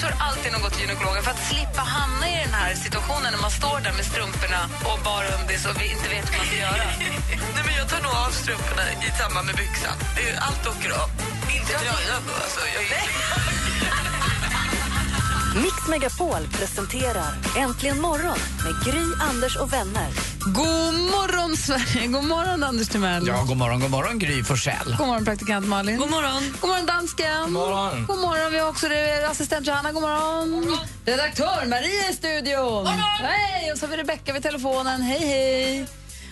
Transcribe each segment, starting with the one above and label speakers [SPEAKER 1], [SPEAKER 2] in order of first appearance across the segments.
[SPEAKER 1] Strumpbyxor alltid något till gynekologen för att slippa hamna i den här situationen när man står där med strumporna och bara undis och vi inte vet hur man ska göra.
[SPEAKER 2] Nej, men jag tar nog av strumporna i samband med byxan. Det är- Allt åker av. Inte tröjan då. Alltså, jag är
[SPEAKER 3] Mix Megapol presenterar Äntligen morgon med Gry, Anders och vänner.
[SPEAKER 1] God morgon, Sverige! God morgon, Anders Timell.
[SPEAKER 4] Ja, god morgon, god morgon Gry Forssell.
[SPEAKER 1] God morgon, praktikant Malin.
[SPEAKER 2] God morgon.
[SPEAKER 1] God morgon, dansken. God
[SPEAKER 4] morgon.
[SPEAKER 1] God morgon. Vi har också assistent Johanna. God morgon. Redaktör Maria i studion. Hej! Och så har vi Rebecka vid telefonen. Hej, hej.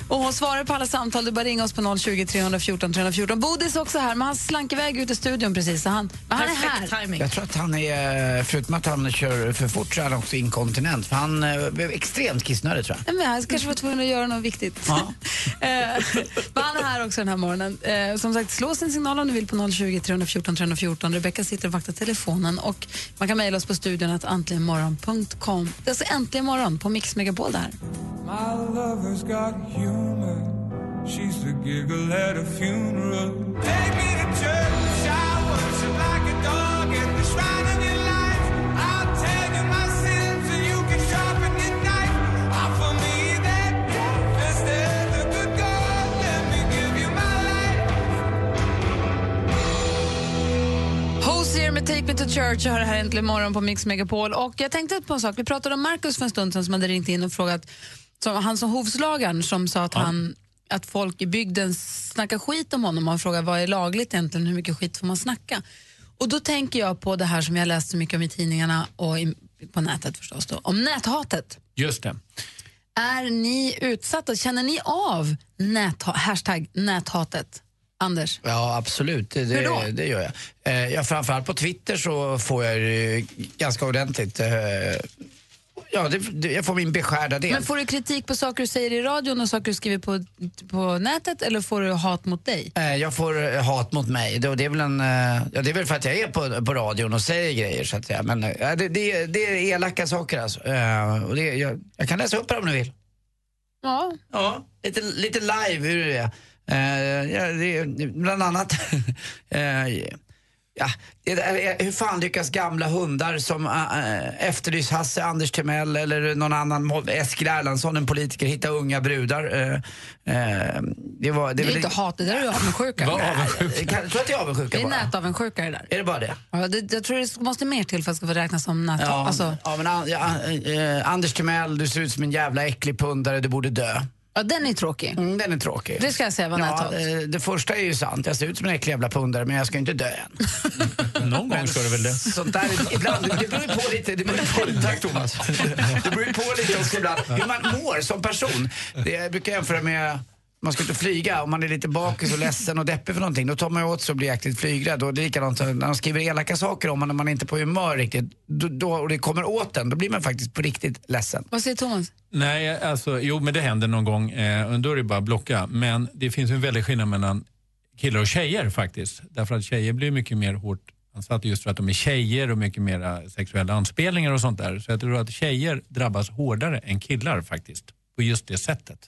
[SPEAKER 1] Och hon svarar på alla samtal. Du bara ringa oss på 020 314 314. Bodis är också här, men han slank iväg ut i studion precis. Så han, men han är här.
[SPEAKER 2] timing.
[SPEAKER 4] Jag tror att han är, förutom att han kör för fort så är han också inkontinent. För han eh, blev extremt kissnödig tror jag.
[SPEAKER 1] Ja, men han kanske var tvungen att göra något viktigt.
[SPEAKER 4] Ja.
[SPEAKER 1] Eh, men han är här också den här morgonen. Eh, som sagt, slå sin signal om du vill på 020 314 314. Rebecka sitter och vaktar telefonen och man kan mejla oss på studion att antligenmorgon.com. Det är alltså Äntligen morgon på Mix Megapol där.
[SPEAKER 5] My lover's got humor. She's the giggle at a funeral. Take me to church, I worship like a dog at the shrine of your life. I'll tell you my sins and you can sharpen your knife. Offer me that death instead of good God. Let me give you my life.
[SPEAKER 1] Hosier med Take Me To Church jag har det här äntligen morgon på Mix Megapol. Och jag tänkte på en sak. Vi pratade om Markus för en stund sedan som hade ringt in och frågat, som, han som hovslagaren som sa att, han, att folk i bygden snackar skit om honom och han frågar vad är lagligt egentligen, hur mycket skit får man snacka? Och då tänker jag på det här som jag läst så mycket om i tidningarna och i, på nätet förstås då, om näthatet.
[SPEAKER 6] Just det.
[SPEAKER 1] Är ni utsatta? Känner ni av nätha- hashtag näthatet? Anders?
[SPEAKER 4] Ja, absolut. Det,
[SPEAKER 1] Hur då?
[SPEAKER 4] det, det gör jag. Eh, ja, framförallt på Twitter så får jag det ganska ordentligt. Eh, ja, det, det, jag får min beskärda del.
[SPEAKER 1] Men får du kritik på saker du säger i radion och saker du skriver på, på nätet eller får du hat mot dig?
[SPEAKER 4] Eh, Jag får eh, hat mot mig. Det, det, är väl en, eh, ja, det är väl för att jag är på, på radion och säger grejer. Så att säga. Men eh, ja, det, det, det är elaka saker alltså. Eh, Och det, jag, jag kan läsa upp det om du vill.
[SPEAKER 1] Ja.
[SPEAKER 4] Ja, lite, lite live hur det är. Eh, ja, det bland annat... ja, det är, hur fan lyckas gamla hundar som äh, efterlys Hasse, Anders Timell eller någon annan, Eskil Erlandsson, en politiker, hitta unga brudar? Eh, eh, det, var,
[SPEAKER 1] Det är
[SPEAKER 4] väl-
[SPEAKER 1] inte hat, det där är ju avundsjuka.
[SPEAKER 6] Vad avundsjuka.
[SPEAKER 4] kan- Jag tror att det är avundsjuka
[SPEAKER 1] Det är
[SPEAKER 4] bara.
[SPEAKER 1] nätavundsjuka det där.
[SPEAKER 4] Är det bara det?
[SPEAKER 1] Ja, det, jag tror det måste mer till för att det ska få räknas som näthat.
[SPEAKER 4] Ja,
[SPEAKER 1] Alltså,
[SPEAKER 4] ja, men, ja, eh, Anders Timell, du ser ut som en jävla äcklig pundare, du borde dö.
[SPEAKER 1] Ja, den är tråkig.
[SPEAKER 4] Mm, den är tråkig.
[SPEAKER 1] Det ska jag säga var
[SPEAKER 4] Ja, eh, det första är ju sant. Jag ser ut som en äcklig jävla pundare men jag ska ju inte dö än.
[SPEAKER 6] Någon gång ska du väl det.
[SPEAKER 4] Sånt där, ibland, det beror ju på lite. Det beror på, tack Thomas. Det beror ju på lite också ibland hur man mår som person. Det jag brukar jämföra med man ska ut och flyga, om man är lite bakis och ledsen och deppig för någonting, då tar man ju åt sig och blir jäkligt flygrädd. Och det är likadant när de skriver elaka saker om en när man inte är på humör riktigt, då, då, och det kommer åt en, då blir man faktiskt på riktigt ledsen.
[SPEAKER 1] Vad säger Thomas?
[SPEAKER 6] Nej, alltså, jo men det händer någon gång eh, och då är det bara att blocka. Men det finns ju en väldig skillnad mellan killar och tjejer faktiskt. Därför att tjejer blir mycket mer hårt ansatta just för att de är tjejer och mycket mer sexuella anspelningar och sånt där. Så jag tror att tjejer drabbas hårdare än killar faktiskt på just det sättet.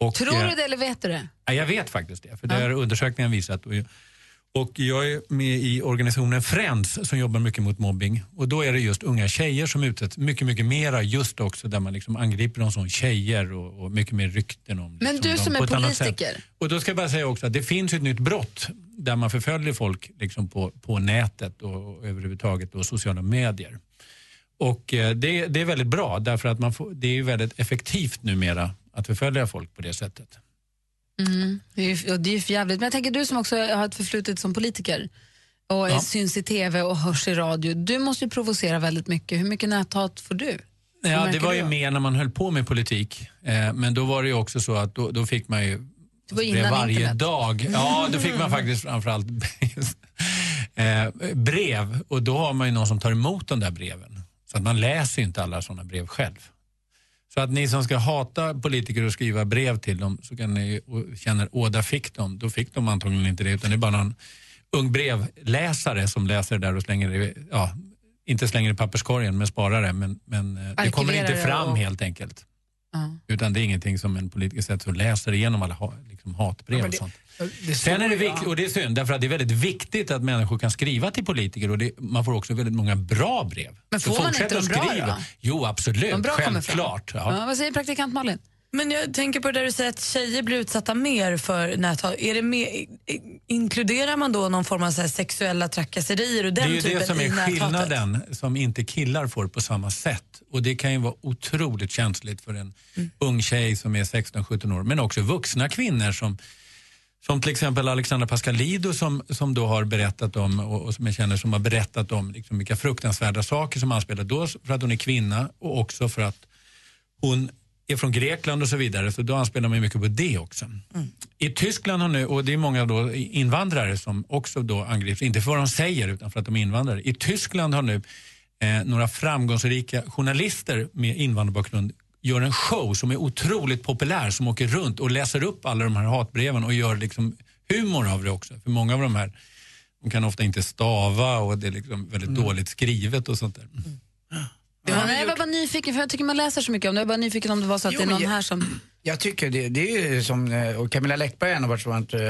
[SPEAKER 6] Och,
[SPEAKER 1] Tror
[SPEAKER 6] eh,
[SPEAKER 1] du det eller vet du det?
[SPEAKER 6] Ja, jag vet faktiskt det, för det har undersökningen visat. Och, jag är med i organisationen Friends som jobbar mycket mot mobbing. Och då är det just unga tjejer som utsätts mycket, mycket mera just också där man liksom angriper dem som tjejer och, och mycket mer rykten om
[SPEAKER 1] Men
[SPEAKER 6] liksom
[SPEAKER 1] du som är politiker.
[SPEAKER 6] Och då ska jag bara säga också att det finns ett nytt brott där man förföljer folk liksom på, på nätet och, och överhuvudtaget och sociala medier. Och eh, det, det är väldigt bra därför att man får, det är väldigt effektivt numera att förfölja folk på det sättet.
[SPEAKER 1] Mm. Det är ju det är för jävligt. Men jag tänker du som också har ett förflutet som politiker och
[SPEAKER 6] Ja.
[SPEAKER 1] syns i tv och hörs i radio. Du måste ju provocera väldigt mycket. Hur mycket näthat får du?
[SPEAKER 6] Ja, det var ju mer när man höll på med politik. Eh, men då var det ju också så att då, då fick man ju
[SPEAKER 1] Det var innan
[SPEAKER 6] varje
[SPEAKER 1] internet.
[SPEAKER 6] dag. Ja, då fick man faktiskt framförallt... eh, brev och då har man ju någon som tar emot de där breven. Så att man läser ju inte alla sådana brev själv. Så att ni som ska hata politiker och skriva brev till dem så kan ni känner där fick de. Då fick de antagligen inte det utan det är bara någon ung brevläsare som läser det där och slänger det, ja, inte slänger det i papperskorgen men sparar det. Men, men eh, det kommer inte fram
[SPEAKER 1] och-
[SPEAKER 6] helt enkelt. Utan det är ingenting som en politiker sätter och läser igenom alla ha, liksom hatbrev
[SPEAKER 4] Ja, men
[SPEAKER 6] och
[SPEAKER 4] det-
[SPEAKER 6] sånt.
[SPEAKER 4] det
[SPEAKER 6] Sen är det viktigt, och det är synd, därför att det är väldigt viktigt att människor kan skriva till politiker och det, man får också väldigt många bra brev.
[SPEAKER 1] Men
[SPEAKER 6] Så
[SPEAKER 1] får man
[SPEAKER 6] fortsätt
[SPEAKER 1] inte
[SPEAKER 6] att
[SPEAKER 1] de bra
[SPEAKER 6] skriva.
[SPEAKER 1] då?
[SPEAKER 6] Jo, absolut.
[SPEAKER 1] De bra.
[SPEAKER 6] Självklart. Ja.
[SPEAKER 1] Ja, vad säger praktikant Malin?
[SPEAKER 2] Men jag tänker på det där du säger att tjejer blir utsatta mer för näthat. Är det mer, i- i- inkluderar man då någon form av så sexuella trakasserier och
[SPEAKER 6] Det
[SPEAKER 2] den
[SPEAKER 6] är ju
[SPEAKER 2] typen
[SPEAKER 6] det som
[SPEAKER 2] i
[SPEAKER 6] är
[SPEAKER 2] näthatet?
[SPEAKER 6] skillnaden som inte killar får på samma sätt. Och det kan ju vara otroligt känsligt för en
[SPEAKER 2] Mm.
[SPEAKER 6] ung tjej som är 16-17 år, men också vuxna kvinnor som som till exempel Alexandra Pascalidou som, som då har berättat om och, och som jag känner som har berättat om liksom vilka fruktansvärda saker som anspelar. Då för att hon är kvinna och också för att hon är från Grekland och så vidare. Så då anspelar man mycket på det också. I Tyskland har nu, och det är många då invandrare som också då angrips, inte för vad de säger utan för att de är invandrare. I Tyskland har nu eh, några framgångsrika journalister med invandrarbakgrund gör en show som är otroligt populär som åker runt och läser upp alla de här hatbreven och gör liksom humor av det också. För många av de här de kan ofta inte stava och det är liksom väldigt dåligt skrivet och sånt där.
[SPEAKER 1] Ja, nej, jag var bara nyfiken, för jag tycker man läser så mycket om det. Jag var bara nyfiken om det var så att
[SPEAKER 4] Jo,
[SPEAKER 1] det är någon
[SPEAKER 4] jag-
[SPEAKER 1] här som...
[SPEAKER 4] Jag tycker det, det är ju som, eh, och Camilla Läckberg har varit, varit eh,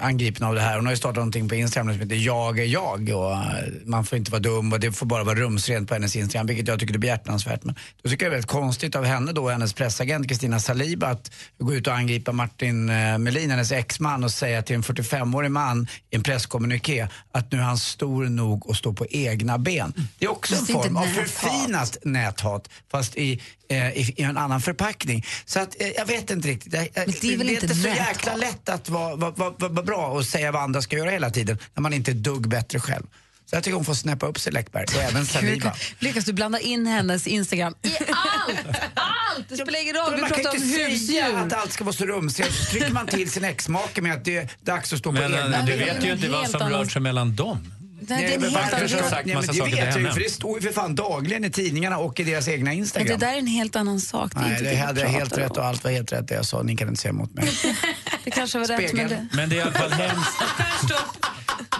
[SPEAKER 4] angripen av det här. Hon har ju startat någonting på Instagram som heter Jag är jag och eh, man får inte vara dum och det får bara vara rumsrent på hennes Instagram vilket jag tycker är behjärtansvärt. Men då tycker jag det är väldigt konstigt av henne då, hennes pressagent Kristina Saliba att gå ut och angripa Martin Melin, hennes exman och säga till en 45-årig man i en presskommuniké att nu är han stor nog att stå på egna ben. Det är också en form av förfinat näthat fast i, eh, i, i en annan förpackning. Så att, eh, jag vet inte riktigt. Jag, jag,
[SPEAKER 1] Men det är väl inte
[SPEAKER 4] inte så jäkla lätt att vara, vara, vara, vara bra och säga vad andra ska göra hela tiden när man inte är dugg bättre själv. Så jag tycker hon får snäppa upp sig Läckberg och även Saliba.
[SPEAKER 1] Lyckas du blanda in hennes Instagram i allt? Allt! Det spelar ingen roll, vi
[SPEAKER 4] man kan
[SPEAKER 1] pratar om
[SPEAKER 4] inte säga
[SPEAKER 1] husdjur.
[SPEAKER 4] att allt ska vara så rumsrent så trycker man till sin exmake med att det är dags att stå
[SPEAKER 6] Men
[SPEAKER 4] på
[SPEAKER 6] eh,
[SPEAKER 4] egna
[SPEAKER 6] du
[SPEAKER 1] det är
[SPEAKER 6] vet ju inte vad som rört sig mellan dem.
[SPEAKER 1] Nej, det är en
[SPEAKER 4] men
[SPEAKER 1] helt annan
[SPEAKER 4] nej, men vet jag ju, för det står ju för fan dagligen i tidningarna och i deras egna
[SPEAKER 1] Men
[SPEAKER 4] Instagram.
[SPEAKER 1] det där är en helt annan sak. Det, är
[SPEAKER 4] Nej, det
[SPEAKER 1] vi
[SPEAKER 4] hade jag helt rätt och allt var helt rätt det jag sa. Ni kan inte säga emot mig.
[SPEAKER 1] Det kanske var rätt, men
[SPEAKER 4] Spegeln.
[SPEAKER 1] det...
[SPEAKER 6] Men det är i alla fall hemskt.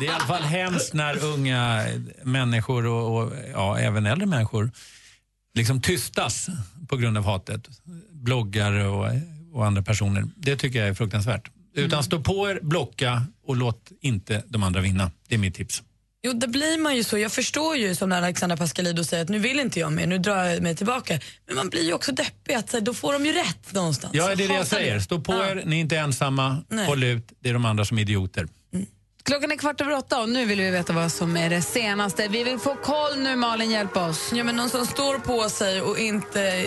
[SPEAKER 6] Det är i alla fall hemskt när unga människor och, och ja, även äldre människor liksom tystas på grund av hatet. Bloggare och, och andra personer. Det tycker jag är fruktansvärt. Utan stå på er, blocka och låt inte de andra vinna. Det är mitt tips.
[SPEAKER 2] Jo, det blir man ju så. Jag förstår ju som när Alexandra Pascalidou säger att nu vill inte jag mer, nu drar jag mig tillbaka. Men man blir ju också deppig att här, då får de ju rätt någonstans.
[SPEAKER 6] Ja, det är det jag säger. Stå på
[SPEAKER 2] Ja.
[SPEAKER 6] er, ni är inte ensamma.
[SPEAKER 2] Nej.
[SPEAKER 6] Håll ut, det är de andra som är idioter.
[SPEAKER 1] Klockan är kvart över åtta och nu vill vi veta vad som är det senaste. Vi vill få koll nu, Malin, hjälp oss.
[SPEAKER 2] Ja, men någon som står på sig och inte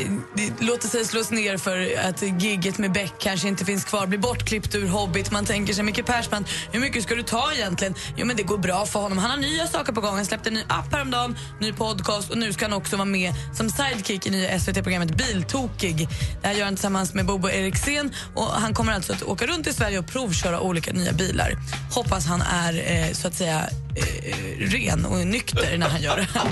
[SPEAKER 2] låter sig slås ner för att gigget med Beck kanske inte finns kvar, blir bortklippt ur Hobbit. Man tänker sig, Micke Persbrandt, hur mycket ska du ta egentligen? Jo, men det går bra för honom. Han har nya saker på gång. Han släppte en ny app häromdagen, ny podcast och nu ska han också vara med som sidekick i nya SVT-programmet Biltokig. Det här gör han tillsammans med Bobo Eriksen och han kommer alltså att åka runt i Sverige och provköra olika nya bilar. Hoppas han är eh, så att säga eh, ren och nykter när han gör det här.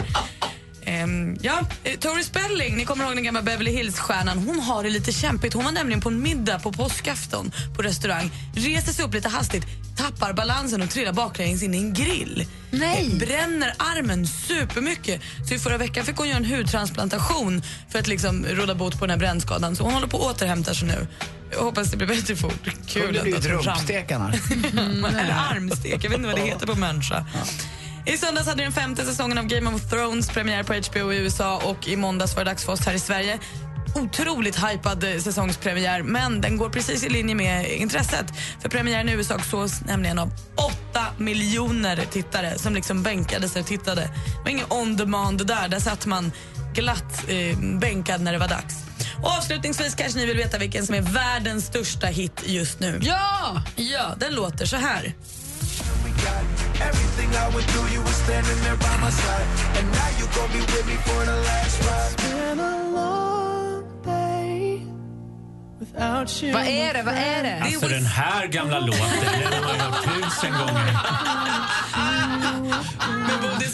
[SPEAKER 2] Ehm, ja, eh, Tori Spelling, ni kommer ihåg den gamla Beverly Hills-stjärnan. Hon har det lite kämpigt. Hon var nämligen på en middag på påskafton på restaurang, reser sig upp lite hastigt, tappar balansen och trillar baklänges in i en grill.
[SPEAKER 1] Nej.
[SPEAKER 2] Bränner armen supermycket. Så i förra veckan fick hon göra en hudtransplantation för att liksom råda bot på den här brännskadan. Så hon håller på att återhämta sig nu. Jag hoppas det blir bättre fort.
[SPEAKER 4] Kul det blir
[SPEAKER 2] att
[SPEAKER 4] ett rumpstekarna.
[SPEAKER 2] eller armstek, jag vet inte vad det heter på människa. I söndags hade den femte säsongen av Game of Thrones premiär på HBO i USA och i måndags var det dags för oss här i Sverige. Otroligt hypad eh, säsongspremiär, men den går precis i linje med intresset. För premiären i USA sågs nämligen av 8 miljoner tittare som liksom bänkade sig och tittade. Det var ingen on demand där, där satt man glatt eh, bänkad när det var dags. Och avslutningsvis kanske ni vill veta vilken som är världens största hit just nu.
[SPEAKER 1] Ja!
[SPEAKER 2] Ja, den låter så här.
[SPEAKER 1] Vad är det? Vad är det?
[SPEAKER 6] Alltså den här gamla låten, den har man hört tusen gånger.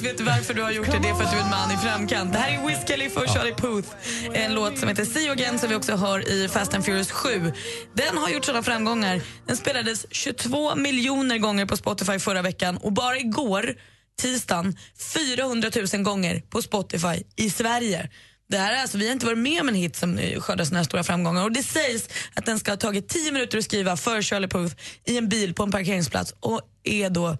[SPEAKER 2] vet varför du har gjort det. Det är för att du är en man i framkant. Det här är Wiz Khalifa och Charlie Puth. En låt som heter See You Again som vi också hör i Fast and Furious 7. Den har gjort sådana framgångar. Den spelades 22 miljoner gånger på Spotify förra veckan och bara igår, tisdagen, 400 000 gånger på Spotify i Sverige. Det här är alltså, vi har inte varit med om en hit som skördar såna här stora framgångar. Och Det sägs att den ska ha tagit tio minuter att skriva för Shirley Puth i en bil på en parkeringsplats och är då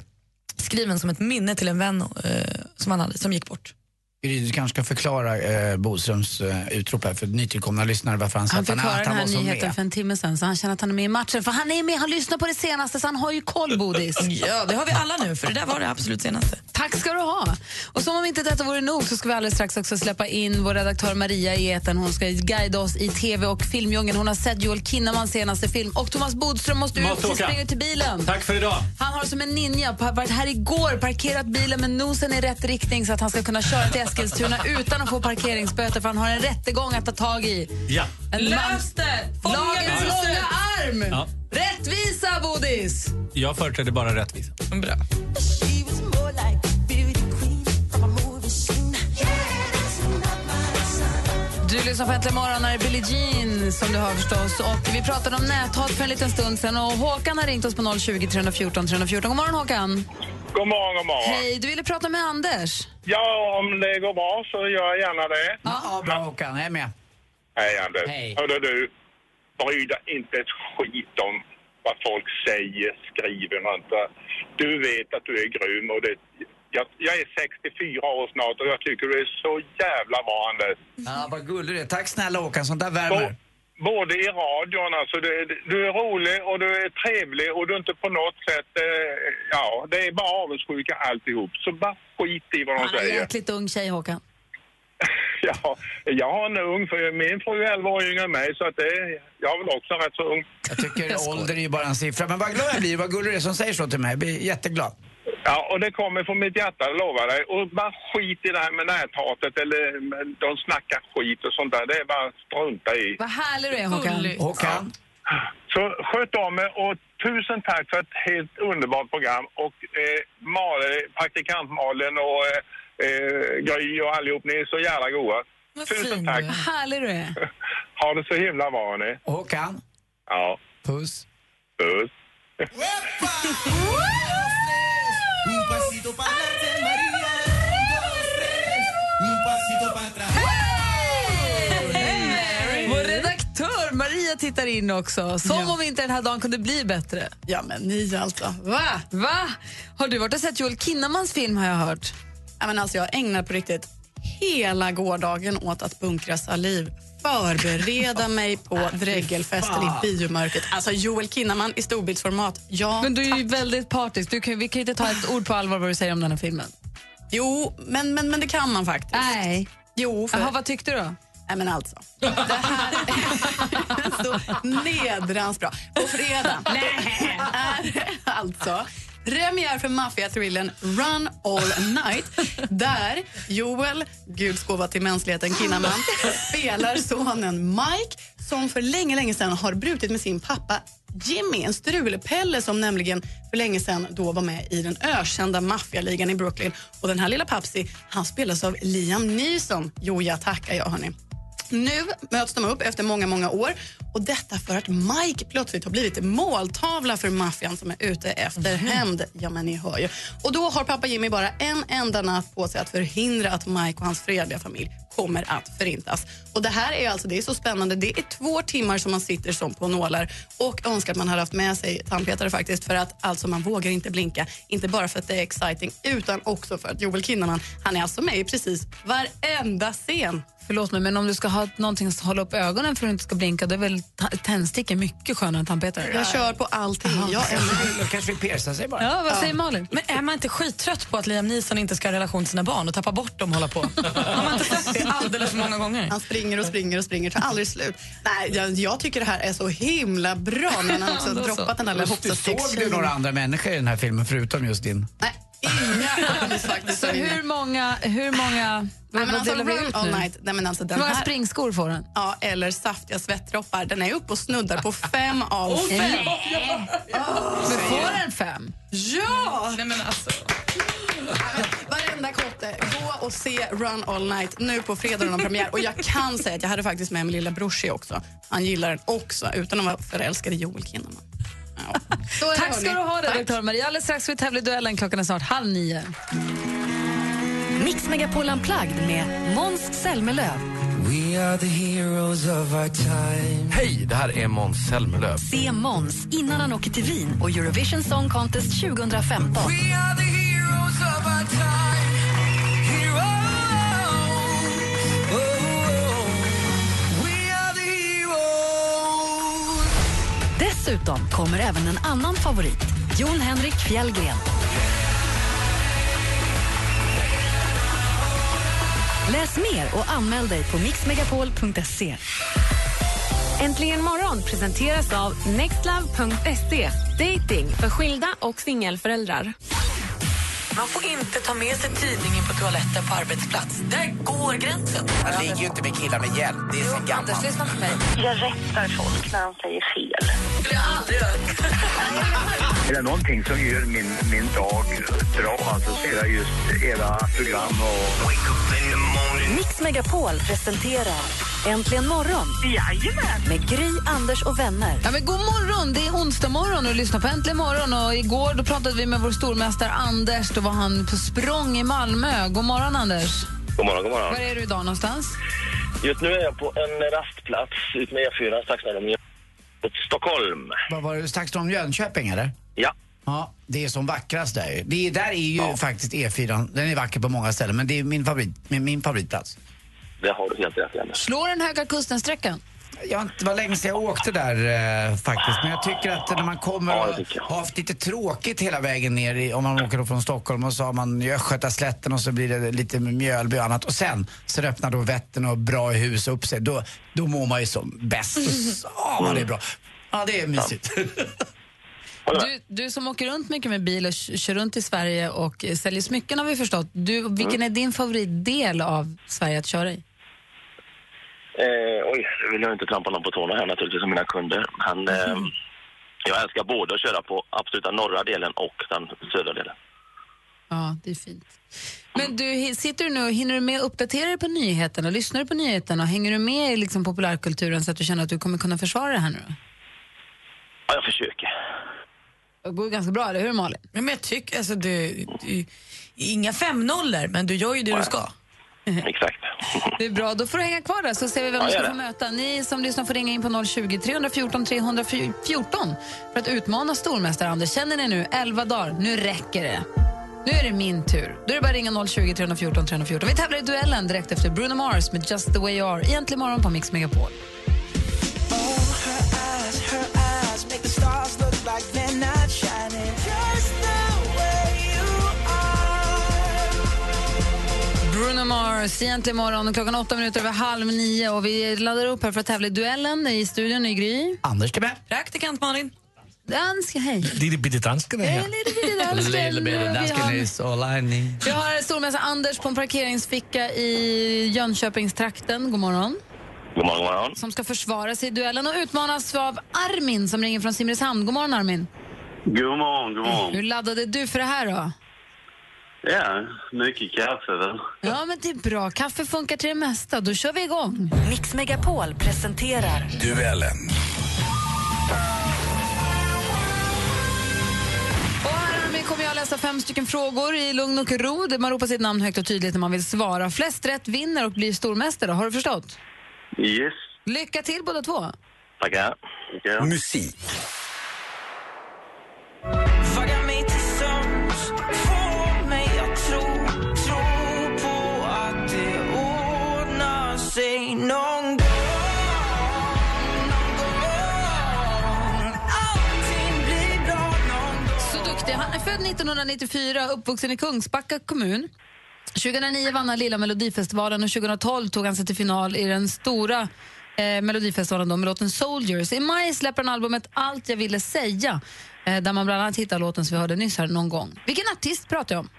[SPEAKER 2] skriven som ett minne till en vän eh, som han hade, som gick bort.
[SPEAKER 4] Du kanske ska förklara eh, Bodströms eh, utrop här för nytillkomna lyssnare varför han sa
[SPEAKER 1] Han
[SPEAKER 4] att han,
[SPEAKER 1] förklarade
[SPEAKER 4] att
[SPEAKER 1] den
[SPEAKER 4] han
[SPEAKER 1] här
[SPEAKER 4] var så
[SPEAKER 1] nyheten
[SPEAKER 4] med.
[SPEAKER 1] för en timme sen så han känner att han är med i matchen. För han är med, han lyssnar på det senaste så han har ju koll, Bodis.
[SPEAKER 2] Ja, det har vi alla nu, för det där var det absolut senaste.
[SPEAKER 1] Tack ska du ha. Och som om inte detta vore nog så ska vi alldeles strax också släppa in vår redaktör Maria i etern. Hon ska guida oss i tv och filmdjungeln. Hon har sett Joel Kinnamans senaste film. Och Thomas Bodström måste ut,
[SPEAKER 6] Måste
[SPEAKER 1] så
[SPEAKER 6] åka.
[SPEAKER 1] springer till bilen.
[SPEAKER 6] Tack för idag.
[SPEAKER 1] Han har som en ninja varit här igår, parkerat bilen med nosen i rätt riktning så att han ska kunna köra till Eskilstuna utan att få parkeringsböter för han har en rättegång att ta tag i.
[SPEAKER 6] Ja.
[SPEAKER 1] En
[SPEAKER 2] Lös det!
[SPEAKER 1] Lagens långa arm!
[SPEAKER 6] Ja.
[SPEAKER 1] Rättvisa, Bodis!
[SPEAKER 6] Jag företräder bara rättvisa.
[SPEAKER 2] Bra.
[SPEAKER 1] Du lyssnar på Äntligen morgon, här är Billie Jean som du hör förstås. Och vi pratade om näthat för en liten stund sen och Håkan har ringt oss på 020 314 314. God morgon Håkan!
[SPEAKER 7] God morgon, god morgon.
[SPEAKER 1] Hej, du ville prata med Anders.
[SPEAKER 7] Ja, om det går bra så gör jag gärna det.
[SPEAKER 4] Ja, bra Håkan, jag är med.
[SPEAKER 7] Hej Anders.
[SPEAKER 4] Hej.
[SPEAKER 7] Hörde du, bry dig inte ett skit om vad folk säger, skriver och inte. Du vet att du är grym och det, jag, jag är 64 år snart och jag tycker du är så jävla bra Anders.
[SPEAKER 4] Ja, vad gullig du är. Tack snälla Håkan, sånt där värmer.
[SPEAKER 7] Både i radion, alltså du, du är rolig och du är trevlig och du är inte på något sätt, eh, ja, det är bara avundsjuka alltihop. Så bara skit i vad de
[SPEAKER 1] Han är en
[SPEAKER 7] säger.
[SPEAKER 1] jäkligt ung tjej, Håkan.
[SPEAKER 7] Ja, jag har en ung, för min fru är 11 år yngre än mig så att det, jag är väl också rätt så ung.
[SPEAKER 4] Jag tycker ålder är ju bara en siffra. Men vad glad jag blir, vad gullig du är som säger så till mig. Jag blir jätteglad.
[SPEAKER 7] Ja, och det kommer från mitt hjärta, jag lovar dig. Och bara skit i det här med näthatet eller med- de snackar skit och sånt där. Det är bara strunta i.
[SPEAKER 1] Vad härlig du är, Håkan.
[SPEAKER 4] Håkan,
[SPEAKER 7] Så sköt om er och tusen tack för ett helt underbart program. Och eh, Malin, praktikant Malin och eh, eh, Gry och allihop, ni är så jävla goa. Tusen tack.
[SPEAKER 1] Vad härlig du är.
[SPEAKER 7] Ha det så himla bra ni.
[SPEAKER 4] Håkan,
[SPEAKER 7] Ja,
[SPEAKER 4] puss.
[SPEAKER 7] puss.
[SPEAKER 1] Vår redaktör Maria tittar in också. Som om inte den här dagen kunde bli bättre.
[SPEAKER 8] Ja, men ni alltså.
[SPEAKER 1] Va? Va? Har du varit och sett Joel Kinnamans film har jag hört?
[SPEAKER 8] Ja, men alltså jag ägnar på riktigt hela gårdagen åt att bunkra saliv. Förbereda mig på dregelfesten i biomörkret. Alltså Joel Kinnaman i storbildsformat. Ja,
[SPEAKER 1] Men du är ju
[SPEAKER 8] tack.
[SPEAKER 1] väldigt partisk. Du kan, vi kan ju inte ta ett ord på allvar vad du säger om den här filmen.
[SPEAKER 8] Jo, men, men, men det kan man faktiskt.
[SPEAKER 1] Nej.
[SPEAKER 8] Jo, för...
[SPEAKER 1] Jaha, vad tyckte du då?
[SPEAKER 8] Nej, men alltså. Det här är så nedrans bra. På fredag är alltså premiär för maffiathrillern Run All Night där Joel, Guds gåva till mänskligheten, Kinnaman, spelar sonen Mike som för länge, länge sedan har brutit med sin pappa Jimmy, en strulpelle som nämligen för länge sedan då var med i den ökända maffialigan i Brooklyn. Och den här lilla Papsi, han spelas av Liam Neeson. Jo, jag tackar jag hörni. Nu möts de upp efter många, många år och detta för att Mike plötsligt har blivit måltavla för maffian som är ute efter hämnd. Ja, men ni hör ju. Och då har pappa Jimmy bara en enda natt på sig att förhindra att Mike och hans fredliga familj kommer att förintas. Och det här är alltså, det är så spännande. Det är två timmar som man sitter som på nålar och önskar att man hade haft med sig tandpetare faktiskt för att alltså man vågar inte blinka. Inte bara för att det är exciting utan också för att Joel Kinnaman, han är alltså med i precis varenda scen.
[SPEAKER 1] Förlåt mig, men om du ska ha någonting att hålla upp ögonen för att du inte ska blinka, då är väl tändstickor mycket skönare än tandpetare?
[SPEAKER 8] Jag kör på allting. Jag är
[SPEAKER 4] Då kanske vi piercar sig bara.
[SPEAKER 1] Ja, vad säger Malin?
[SPEAKER 2] Men är man inte skittrött på att Liam Neeson inte ska ha relation till sina barn och tappa bort dem och hålla på? Har man inte sett det alldeles för många gånger?
[SPEAKER 8] Han springer och springer och springer, tar aldrig slut. Nej, jag, jag tycker det här är så himla bra. Men han har också
[SPEAKER 2] Då så.
[SPEAKER 8] droppat den där lilla
[SPEAKER 4] Du, såg du några andra människor i den här filmen förutom just din?
[SPEAKER 8] Nej, inga alls faktiskt.
[SPEAKER 1] Så hur många, hur många,
[SPEAKER 8] Nej, men alltså, Run All? Night, nej, men alltså,
[SPEAKER 1] Hur
[SPEAKER 8] den
[SPEAKER 1] många
[SPEAKER 8] här,
[SPEAKER 1] springskor får den?
[SPEAKER 8] ja, eller saftiga svettdroppar. Den är uppe och snuddar på fem av fem.
[SPEAKER 1] Men får den fem?
[SPEAKER 8] Ja!
[SPEAKER 2] Nej, men alltså.
[SPEAKER 8] Varenda Kotte, gå och se Run All Night nu på fredag när premiär. Och jag kan säga att jag hade faktiskt med min lilla brorsi också. Han gillar den också, utan att vara förälskad i Joel Kinnaman.
[SPEAKER 1] Tack ska du ha, redaktör Maria. Alldeles strax ska vi tävla i duellen. Klockan är snart halv nio.
[SPEAKER 3] Mix Megapol Unplugged med Måns Zelmerlöw.
[SPEAKER 5] We are the heroes of our time.
[SPEAKER 9] Hej, det här är Måns Zelmerlöw.
[SPEAKER 3] Se Måns innan han åker till Wien och Eurovision Song Contest 2015.
[SPEAKER 5] We are the heroes of our time.
[SPEAKER 3] Dessutom kommer även en annan favorit, Jon Henrik Fjällgren. Läs mer och anmäl dig på mixmegapol.se.
[SPEAKER 10] Äntligen morgon presenteras av nextlove.se. Dating för skilda och singelföräldrar.
[SPEAKER 2] Man får inte ta med sig tidningen på toaletten på arbetsplats. Där går gränsen.
[SPEAKER 4] Man ligger ju inte med killar med hjälp. Det är sen gammalt.
[SPEAKER 1] Anders, lyssna på mig.
[SPEAKER 11] Jag rättar folk när de säger fel.
[SPEAKER 2] skulle jag aldrig göra.
[SPEAKER 7] Är det någonting som gör min, min dag bra alltså, så är det just era program och...
[SPEAKER 3] Mix Megapol presenterar Äntligen morgon
[SPEAKER 11] Jajamän.
[SPEAKER 3] med Gry, Anders och vänner.
[SPEAKER 1] Ja, men god morgon! Det är onsdag morgon och lyssnar på Äntligen morgon. Och igår då pratade vi med vår stormästare Anders. Då var han på språng i Malmö. God morgon, Anders.
[SPEAKER 12] God morgon, god morgon.
[SPEAKER 1] Var är du idag någonstans?
[SPEAKER 12] Just nu är jag på en rastplats ut med E4 strax norr om Stockholm.
[SPEAKER 4] Vad var det strax om Jönköping eller?
[SPEAKER 12] Ja.
[SPEAKER 4] Ja, det är som vackrast där. Det är, där är ju faktiskt E4, den är vacker på många ställen men det är min, favorit, min, min favoritplats.
[SPEAKER 12] Det har du helt rätt i. Anders.
[SPEAKER 1] Slår den Höga kusten-sträckan?
[SPEAKER 4] Jag, det var länge sedan jag åkte där eh, faktiskt. Men jag tycker att när man kommer och har haft lite tråkigt hela vägen ner i, om man åker då från Stockholm och så har man Östgötaslätten och så blir det lite Mjölby och annat. Och sen, sen öppnar då Vättern och bra hus upp sig. Då, då mår man ju som bäst. Så, ja, vad det är bra. Ja, det är mysigt.
[SPEAKER 1] Du, du som åker runt mycket med bil och kör runt i Sverige och säljer smycken har vi förstått. Du, vilken är din favoritdel av Sverige att köra i?
[SPEAKER 12] Eh, oj, nu vill jag inte trampa någon på tårna här naturligtvis som mina kunder. Men eh, jag älskar både att köra på absoluta norra delen och den södra delen.
[SPEAKER 1] Ja, det är fint. Men du, sitter du nu hinner du med att uppdatera dig på nyheterna? Lyssnar du på nyheterna? och Hänger du med i liksom populärkulturen så att du känner att du kommer kunna försvara det här nu?
[SPEAKER 12] Ja, jag försöker.
[SPEAKER 1] Det går ganska bra, eller hur Malin?
[SPEAKER 2] Ja, men jag tycker, alltså, du, du, inga fem nollor, men du gör ju det du ska.
[SPEAKER 12] Exakt.
[SPEAKER 1] Det är bra, då får du hänga kvar där så ser vi vem
[SPEAKER 12] Ja,
[SPEAKER 1] du ska få möta. Ni som lyssnar får ringa in på 020 314 314 för att utmana stormästare Anders. Känner ni nu, 11 dagar, nu räcker det. Nu är det min tur. Då är det bara att ringa 020 314 314. Vi tävlar i duellen direkt efter Bruno Mars med Just the way you are. Egentligen morgon på Mix Megapol.
[SPEAKER 5] Oh, her eyes, her eyes
[SPEAKER 1] Bruno Mars, egentligen morgon. Klockan åtta minuter över halv nio och vi laddar upp här för att tävla i duellen i studion i Gry.
[SPEAKER 4] Anders med.
[SPEAKER 2] Praktikant Malin.
[SPEAKER 1] Dansk, hej.
[SPEAKER 9] Lille bitte dansken är här.
[SPEAKER 1] dansken. Vi har-
[SPEAKER 4] is all I need.
[SPEAKER 1] Vi har stormästare Anders på en parkeringsficka i Jönköpingstrakten. God morgon.
[SPEAKER 12] God morgon, god morgon.
[SPEAKER 1] Som ska försvara sig i duellen och utmanas av Armin som ringer från Simrishamn. God morgon Armin.
[SPEAKER 13] God morgon, god morgon.
[SPEAKER 1] Hur laddade du för det här då?
[SPEAKER 13] Ja, mycket kaffe väl.
[SPEAKER 1] Ja, men det är bra. Kaffe funkar till det mesta. Då kör vi igång.
[SPEAKER 3] Mix Megapol presenterar
[SPEAKER 9] Duellen.
[SPEAKER 1] Och här kommer jag läsa fem stycken frågor i lugn och ro. där Man ropar sitt namn högt och tydligt när man vill svara. Flest rätt vinner och blir stormästare. Har du förstått?
[SPEAKER 13] Yes.
[SPEAKER 1] Lycka till båda två.
[SPEAKER 12] Tackar.
[SPEAKER 13] Tackar.
[SPEAKER 9] Musik.
[SPEAKER 1] 1994, uppvuxen i Kungsbacka kommun. 2009 vann han Lilla Melodifestivalen och 2012 tog han sig till final i den stora eh, Melodifestivalen då, med låten Soldiers. I maj släpper han albumet Allt jag ville säga eh, där man bland annat hittar låten som vi hörde nyss här någon gång. Vilken artist pratar jag om?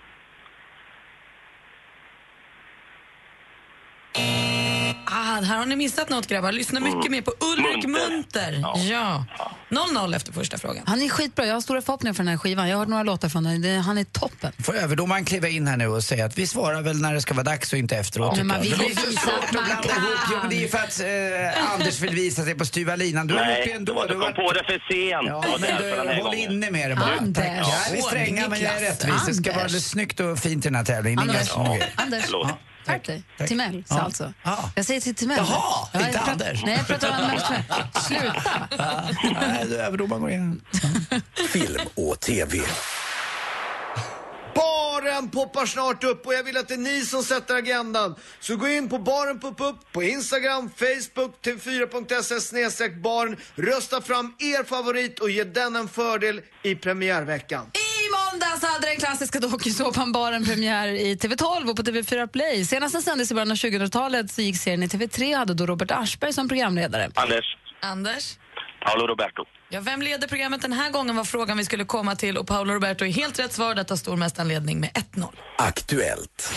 [SPEAKER 2] Ah. Här har ni missat något grabbar. Lyssna mycket mer på Ulrik Munter. Ja. 0-0 efter första frågan.
[SPEAKER 1] Han är skitbra, jag har stora förhoppningar för den här skivan. Jag har hört några låtar från den, han är toppen.
[SPEAKER 4] Får överdomaren kliva in här nu och säga att vi svarar väl när det ska vara dags och inte efteråt.
[SPEAKER 1] Ja, men
[SPEAKER 4] jag.
[SPEAKER 1] vill
[SPEAKER 4] det
[SPEAKER 1] ju
[SPEAKER 4] blir så
[SPEAKER 1] visa
[SPEAKER 4] svårt
[SPEAKER 1] att
[SPEAKER 4] blanda
[SPEAKER 1] kan.
[SPEAKER 4] ihop. Jo, men det är ju för att eh, Anders vill visa sig på styva linan. Du har gjort det
[SPEAKER 12] Nej,
[SPEAKER 4] ändå.
[SPEAKER 12] du kom på det för sent.
[SPEAKER 4] Ja, men du,
[SPEAKER 12] här
[SPEAKER 4] håll inne med det bara.
[SPEAKER 1] Anders.
[SPEAKER 4] Tack. Ja, vi är stränga men jag är rättvis. Det ska vara snyggt och fint i den här tävlingen. Inga
[SPEAKER 1] Anders. Anders. Tack dig. Timell,
[SPEAKER 4] Ja.
[SPEAKER 1] alltså.
[SPEAKER 4] Ja.
[SPEAKER 1] Jag säger till Timell.
[SPEAKER 4] Jaha,
[SPEAKER 1] Ja, jag
[SPEAKER 4] inte Anders.
[SPEAKER 1] Nej, jag pratar om Anders. Sluta.
[SPEAKER 4] Nej, överdomaren går in.
[SPEAKER 14] Film och TV.
[SPEAKER 15] Baren poppar snart upp och jag vill att det är ni som sätter agendan. Så gå in på baren pop upp på Instagram, Facebook, tv4.se snedstreck baren. Rösta fram er favorit och ge den en fördel i premiärveckan.
[SPEAKER 1] I måndags hade den klassiska dokusåpan Baren premiär i TV12 och på TV4 Play. Senast den sändes i början av 2000-talet så gick serien i TV3 och hade då Robert Aschberg som programledare.
[SPEAKER 12] Anders,
[SPEAKER 2] Anders?
[SPEAKER 12] Paolo Roberto.
[SPEAKER 2] Ja, vem leder programmet den här gången var frågan vi skulle komma till och Paolo Roberto är helt rätt svar. Detta stormästaren ledning med 1-0.
[SPEAKER 14] Aktuellt.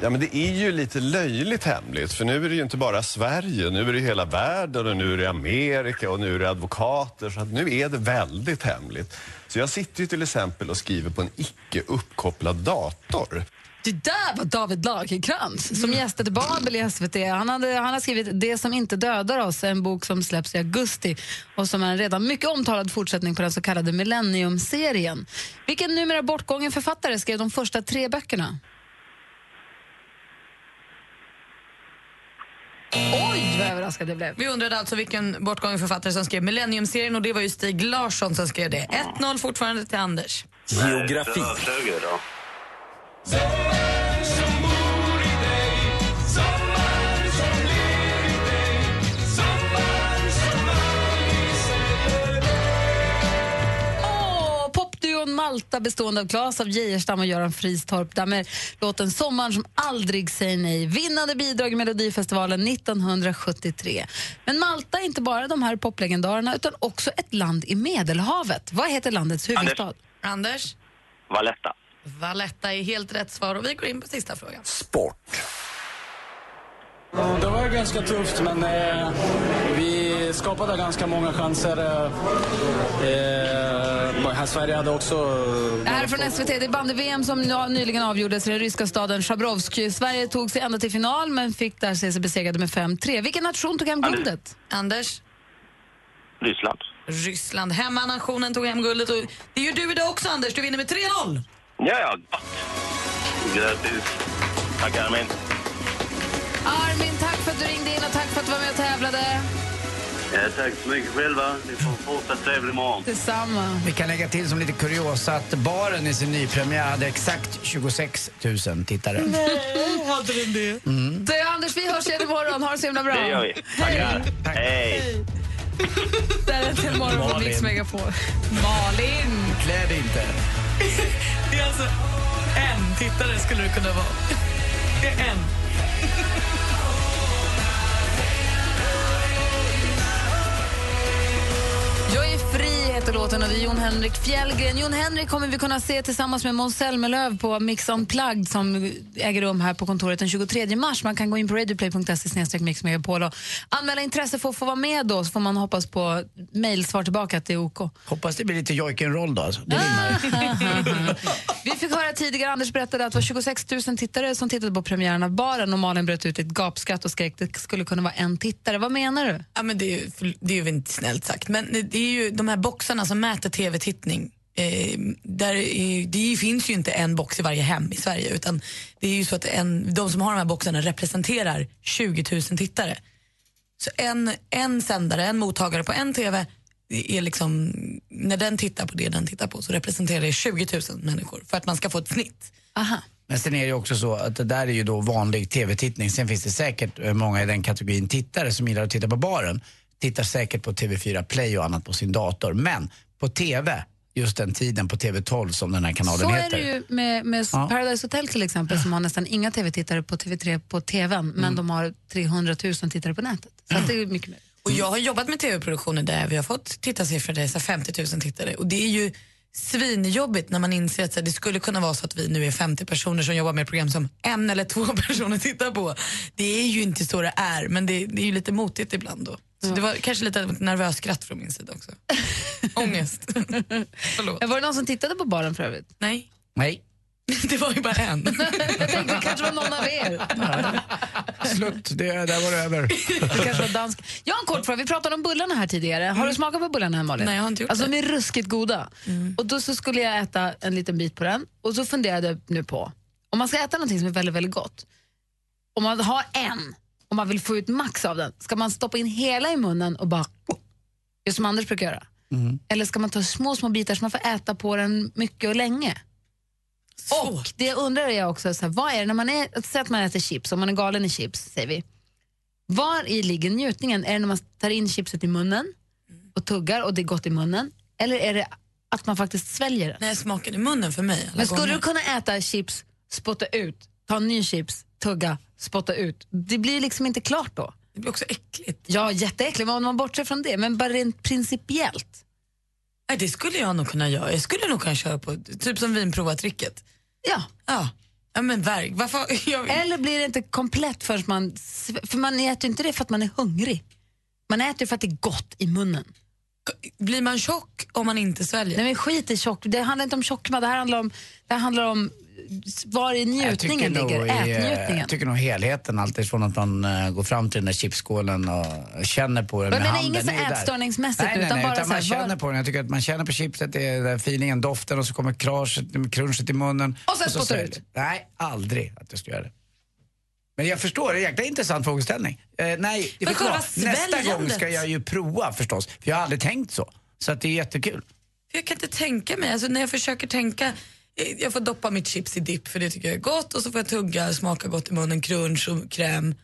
[SPEAKER 16] Ja, men det är ju lite löjligt hemligt, för nu är det ju inte bara Sverige, nu är det hela världen och nu är det Amerika och nu är det advokater, så att nu är det väldigt hemligt. Så jag sitter ju till exempel och skriver på en icke uppkopplad dator.
[SPEAKER 1] Det där var David Lagercrantz som gästade Babel i SVT. Han, hade, han har skrivit Det som inte dödar oss, en bok som släpps i augusti och som är en redan mycket omtalad fortsättning på den så kallade Millennium-serien. Vilken numera bortgången författare skrev de första tre böckerna? Oj, vad överraskad jag blev.
[SPEAKER 2] Vi undrade alltså vilken bortgången författare som skrev Millennium-serien och det var ju Stig Larsson som skrev det. 1-0 fortfarande till Anders.
[SPEAKER 14] Geografi.
[SPEAKER 12] Söger
[SPEAKER 1] Malta bestående av Claes av Geijerstam och Göran Fristorp där med låten Sommaren som aldrig säger nej. Vinnande bidrag i Melodifestivalen 1973. Men Malta är inte bara de här poplegendarerna utan också ett land i Medelhavet. Vad heter landets huvudstad?
[SPEAKER 2] Anders?
[SPEAKER 12] Valletta.
[SPEAKER 2] Valletta är helt rätt svar och vi går in på sista frågan.
[SPEAKER 14] Sport.
[SPEAKER 17] Det var ganska tufft, men eh, vi skapade ganska många chanser. Eh, eh, Sverige hade också...
[SPEAKER 1] Det här är från SVT. Det är bandy-VM som ny- nyligen avgjordes i den ryska staden Chabrovsk. Sverige tog sig ända till final men fick där se sig besegrade med 5-3. Vilken nation tog hem guldet?
[SPEAKER 2] Anders?
[SPEAKER 12] Ryssland.
[SPEAKER 2] Ryssland. Hemmanationen tog hem guldet och det gör du idag också Anders. Du vinner med 3-0.
[SPEAKER 12] Ja, ja. Grattis. Tack Armin.
[SPEAKER 1] Armin, tack för att du ringde in och tack för att du var med och tävlade.
[SPEAKER 13] Ja, tack så mycket själva. Ni får en fortsatt trevlig morgon.
[SPEAKER 1] Detsamma.
[SPEAKER 4] Vi kan lägga till som lite kuriosa att baren i sin nypremiär hade exakt 26 000 tittare.
[SPEAKER 1] hade den det?
[SPEAKER 4] Mm.
[SPEAKER 1] Du, Anders, vi hörs igen imorgon. Ha det så himla bra.
[SPEAKER 12] Det gör vi. Tackar. Hej.
[SPEAKER 1] Där är till morgon på. Mix Megapol. Malin!
[SPEAKER 4] Klä dig inte.
[SPEAKER 2] Det är alltså en tittare skulle det kunna vara. Det är en.
[SPEAKER 1] Låten är Jon Henrik Fjällgren. Jon Henrik kommer vi kunna se tillsammans med Måns Zelmerlöw på Mix Unplugged som äger rum här på kontoret den 23 mars. Man kan gå in på radioplay.se mixmegapol och anmäla intresse för att få vara med då så får man hoppas på mejlsvar tillbaka att det är OK.
[SPEAKER 4] Hoppas det blir lite Jojken-roll då. Alltså. Det.
[SPEAKER 1] Vi fick höra tidigare, Anders berättade att det var 26 000 tittare som tittade på premiären av Baren och Malin bröt ut ett gapskratt och skrek det skulle kunna vara en tittare. Vad menar du?
[SPEAKER 2] Ja, men det, är ju, det är ju inte snällt sagt. Men det är ju de här boxarna som mäter tv-tittning. Eh, där är, det finns ju inte en box i varje hem i Sverige utan det är ju så att en, de som har de här boxarna representerar 20 000 tittare. Så en, en sändare, en mottagare på en tv är liksom, när den tittar på det den tittar på så representerar det 20 000 människor för att man ska få ett snitt.
[SPEAKER 1] Aha.
[SPEAKER 4] Men sen är det ju också så att det där är ju då vanlig tv-tittning. Sen finns det säkert eh, många i den kategorin tittare som gillar att titta på baren. Tittar säkert på TV4 Play och annat på sin dator. Men på TV, just den tiden på TV12 som den här kanalen
[SPEAKER 1] Så
[SPEAKER 4] heter.
[SPEAKER 1] är det ju med, med
[SPEAKER 4] Ja.
[SPEAKER 1] Paradise Hotel till exempel som har nästan inga tv-tittare på TV3 på TVn men
[SPEAKER 4] Mm.
[SPEAKER 1] de har 300 000 tittare på nätet. Så att det är mycket mer.
[SPEAKER 2] Och jag har jobbat med tv-produktioner där vi har fått tittarsiffror där det är så här 50 000 tittare och det är ju svinjobbigt när man inser att så det skulle kunna vara så att vi nu är 50 personer som jobbar med ett program som en eller två personer tittar på. Det är ju inte så det är, men det, det är ju lite motigt ibland då. Så det var kanske lite av ett nervöst skratt från min sida också. Ångest.
[SPEAKER 1] Var det någon som tittade på baren för övrigt?
[SPEAKER 2] Nej.
[SPEAKER 4] Nej.
[SPEAKER 2] Det var ju bara en.
[SPEAKER 1] Jag tänkte det kanske var någon av er.
[SPEAKER 4] Slut, det, där var det över.
[SPEAKER 1] Det kanske var dansk. Jag har en kort fråga. Vi pratade om bullarna här tidigare. Har du smakat på bullarna än, Malin?
[SPEAKER 2] Nej, jag har inte gjort
[SPEAKER 1] alltså,
[SPEAKER 2] det.
[SPEAKER 1] De är ruskigt goda. Och då så skulle jag äta en liten bit på den och så funderade jag nu på, om man ska äta någonting som är väldigt, väldigt gott, om man har en och man vill få ut max av den, ska man stoppa in hela i munnen och bara, just som Anders brukar göra? Eller ska man ta små, små bitar så man får äta på den mycket och länge? Och det jag undrar är också, så här, vad är det när man är, säg att man äter chips, om man är galen i chips, säger vi. Var i ligger njutningen? Är det när man tar in chipset i munnen och tuggar och det är gott i munnen? Eller är det att man faktiskt sväljer det?
[SPEAKER 2] Nej, smaken i munnen för mig.
[SPEAKER 1] Men skulle
[SPEAKER 2] gånger.
[SPEAKER 1] du kunna äta chips, spotta ut, ta en ny chips, tugga, spotta ut? Det blir liksom inte klart då.
[SPEAKER 2] Det blir också äckligt.
[SPEAKER 1] Ja, jätteäckligt, men om man bortser från det. Men bara rent principiellt.
[SPEAKER 2] Nej, det skulle jag nog kunna göra. Jag skulle nog kunna köra på, typ som vinprova-tricket.
[SPEAKER 1] Ja.
[SPEAKER 2] Ja. Ja men verk. Varför? Jag...
[SPEAKER 1] Eller blir det inte komplett förrän man... För man äter inte det för att man är hungrig. Man äter för att det är gott i munnen.
[SPEAKER 2] Blir man tjock om man inte sväljer?
[SPEAKER 1] Nej men skit i tjock. Det handlar inte om tjockmat, det här handlar om, det här handlar om var i njutningen
[SPEAKER 4] nog
[SPEAKER 1] ligger,
[SPEAKER 4] i, eh,
[SPEAKER 1] ätnjutningen.
[SPEAKER 4] Jag tycker nog helheten, alltid från att man eh, går fram till den där chipsskålen och känner på den
[SPEAKER 1] Men
[SPEAKER 4] med handen.
[SPEAKER 1] inget så ätstörningsmässigt,
[SPEAKER 4] nej, nej,
[SPEAKER 1] utan
[SPEAKER 4] nej,
[SPEAKER 1] bara
[SPEAKER 4] utan
[SPEAKER 1] så
[SPEAKER 4] man
[SPEAKER 1] här,
[SPEAKER 4] känner
[SPEAKER 1] var-
[SPEAKER 4] på den. Jag tycker att man känner på chipset, det är den feelingen, doften och så kommer crunchen, crunchen i munnen.
[SPEAKER 1] Och sen
[SPEAKER 4] så
[SPEAKER 1] spottar
[SPEAKER 4] sväljer.
[SPEAKER 1] ut.
[SPEAKER 4] Nej, aldrig att jag ska göra det. Men jag förstår, det är en jäkla intressant frågeställning. Eh, nej, det
[SPEAKER 2] Men
[SPEAKER 4] du
[SPEAKER 2] själva
[SPEAKER 4] Nästa gång ska jag ju prova förstås, för jag har aldrig tänkt så. Så att det är jättekul.
[SPEAKER 2] Jag kan inte tänka mig, alltså när jag försöker tänka, eh, jag får doppa mitt chips i dipp för det tycker jag är gott och så får jag tugga, smaka gott i munnen, crunch och kräm.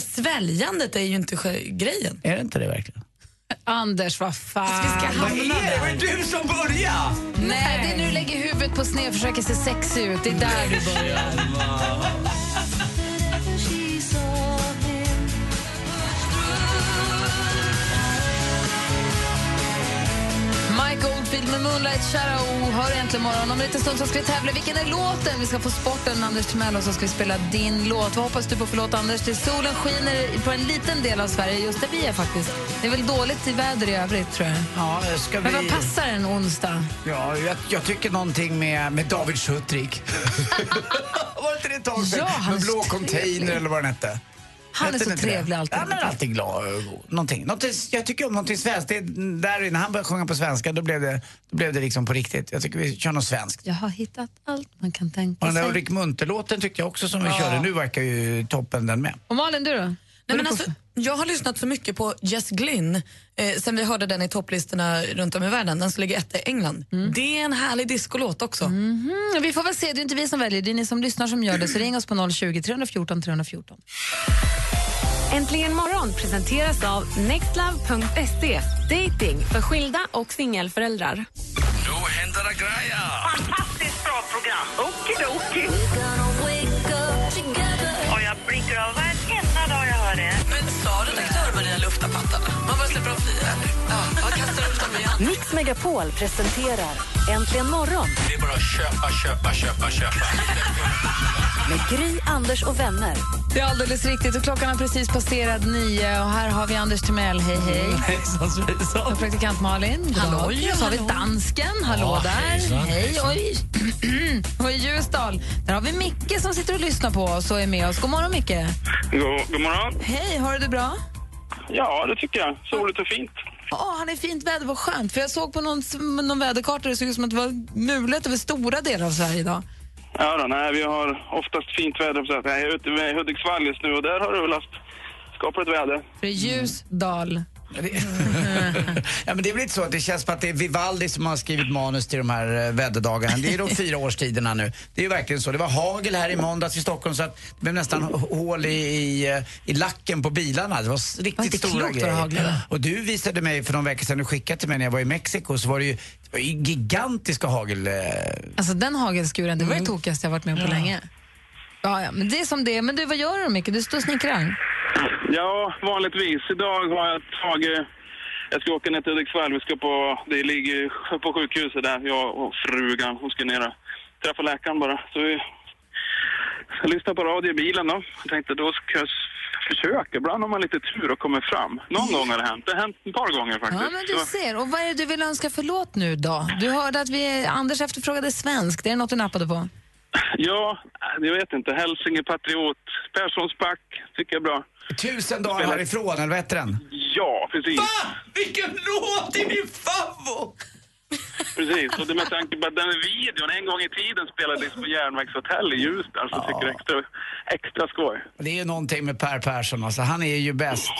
[SPEAKER 2] Sväljandet är ju inte grejen.
[SPEAKER 4] Är det inte det verkligen?
[SPEAKER 1] Anders, vad fan.
[SPEAKER 2] Vi ska
[SPEAKER 4] Vad är det? Det var ju du som började!
[SPEAKER 1] Nej, det är när du lägger huvudet på sned och försöker se sexig ut. Det är där du börjar. Mike Oldfield med Moonlight Shadow hör äntligen morgon. Om en liten stund så ska vi tävla. Vilken är låten? Vi ska få sporten, Anders Timell, och så ska vi spela din låt. Vad hoppas du på för låt, Anders? Det solen skiner på en liten del av Sverige, just där vi är faktiskt. Det är väl dåligt i väder i övrigt, tror jag.
[SPEAKER 4] Ja, ska
[SPEAKER 1] Men
[SPEAKER 4] vi...
[SPEAKER 1] vad passar en onsdag?
[SPEAKER 4] Ja, jag, jag tycker någonting med, med David Schutrik. var inte det ett tag sedan?
[SPEAKER 1] Ja,
[SPEAKER 4] med blå container eller vad den hette.
[SPEAKER 1] Han är så trevlig alltid.
[SPEAKER 4] Ja, men alltid glad och god. Någonting. Någonting, jag tycker om någonting svenskt. Det är där, när han började sjunga på svenska då blev, det, då blev det liksom på riktigt. Jag tycker vi kör något svenskt.
[SPEAKER 1] Jag har hittat allt man kan tänka
[SPEAKER 4] Och den där
[SPEAKER 1] sig.
[SPEAKER 4] Ulrik Munther-låten tyckte jag också som vi
[SPEAKER 2] Ja.
[SPEAKER 4] körde. Nu verkar ju toppen den med.
[SPEAKER 1] Och Malin, du då?
[SPEAKER 2] Nej, men alltså, jag har lyssnat så mycket på Jess Glynn eh, sen vi hörde den i topplistorna runt om i världen. Den som ligger etta i England. Det är en härlig discolåt också.
[SPEAKER 1] Mhm, Vi får väl se, det är inte vi som väljer, det är ni som lyssnar som gör det. Så ring oss på 020 314 314.
[SPEAKER 10] Äntligen morgon presenteras av nextlove.se. Dating för skilda och singelföräldrar.
[SPEAKER 14] Nu händer det grejer!
[SPEAKER 11] Fantastiskt bra program. Okidoki. Och jag blir glad
[SPEAKER 2] lufta pattarna? Man bara släpper dem fria. Ja, jag kastar upp dem igen.
[SPEAKER 3] Mix Megapol presenterar Äntligen morgon
[SPEAKER 14] Det är bara att köpa, köpa, köpa, köpa.
[SPEAKER 3] med Gry, Anders och vänner.
[SPEAKER 1] Det är alldeles riktigt och klockan har precis passerat nio och här har vi Anders Timell, hej hej.
[SPEAKER 6] Hejsan svejsan.
[SPEAKER 1] Och praktikant Malin,
[SPEAKER 2] Hallå,
[SPEAKER 1] så har vi dansken, hallå
[SPEAKER 6] Ja,
[SPEAKER 1] där.
[SPEAKER 6] hejsan,
[SPEAKER 1] Hej. I, och i Ljusdal, där har vi Micke som sitter och lyssnar på oss och är med oss. God morgon Micke.
[SPEAKER 7] God, god morgon.
[SPEAKER 1] Hej, har du det bra?
[SPEAKER 7] Ja, det tycker jag. Soligt och fint.
[SPEAKER 1] Ja, han är fint väder, vad skönt. För jag såg på någon, någon väderkarta det såg ut som att det var mulet över stora delar av Sverige idag.
[SPEAKER 7] Ja då, nej, vi har oftast fint väder. Jag är ute med Hudiksvall just nu och där har det väl haft skapligt väder.
[SPEAKER 1] För det är Ljusdal.
[SPEAKER 4] Ja, det, ja, men det är väl inte så att det känns som att det är Vivaldi som har skrivit manus till de här eh, väderdagarna. Det är de fyra årstiderna nu. Det är ju verkligen så. Det var hagel här i måndags i Stockholm så att det blev nästan hål i, i, eh, i lacken på bilarna. Det var riktigt
[SPEAKER 1] inte
[SPEAKER 4] stora
[SPEAKER 1] klokt vad det
[SPEAKER 4] grejer. Och du visade mig för någon vecka sedan, du skickade till mig när jag var i Mexiko, så var det ju, det var gigantiska hagel... Eh,
[SPEAKER 1] Alltså den hagelskuren, det var det tokigaste jag varit med om på länge. Ja, ja, men det är som det är. Men du, vad gör du Micke? Du står och snickrar.
[SPEAKER 7] Ja, vanligtvis. Idag har jag tagit
[SPEAKER 18] Jag ska åka ner till Hudiksvall. Vi ska på, det ligger på sjukhuset där, jag och frugan. Hon ska ner och träffa läkaren bara. Så vi ska lyssna på radio i bilen då. Jag tänkte då ska jag försöka. Ibland har man lite tur och kommer fram. Någon gång har det hänt. Det har hänt ett par gånger faktiskt.
[SPEAKER 1] Ja, men du ser. Och vad är det du vill önska för låt nu då? Du hörde att vi, Anders efterfrågade svensk. Det är något du nappade på?
[SPEAKER 18] Ja, jag vet inte. Hälsinge Patriot, Perssons back, tycker jag är bra.
[SPEAKER 4] Tusen dagar härifrån, eller vad heter den?
[SPEAKER 18] Ja, precis.
[SPEAKER 4] Vilken låt! Det är min favvo!
[SPEAKER 18] Precis, och det med tanke på att den videon en gång i tiden spelades på Järnvägshotell i Ljusdal så tycker jag extra, extra skoj.
[SPEAKER 4] Det är ju någonting med Per Persson, alltså. han är ju bäst.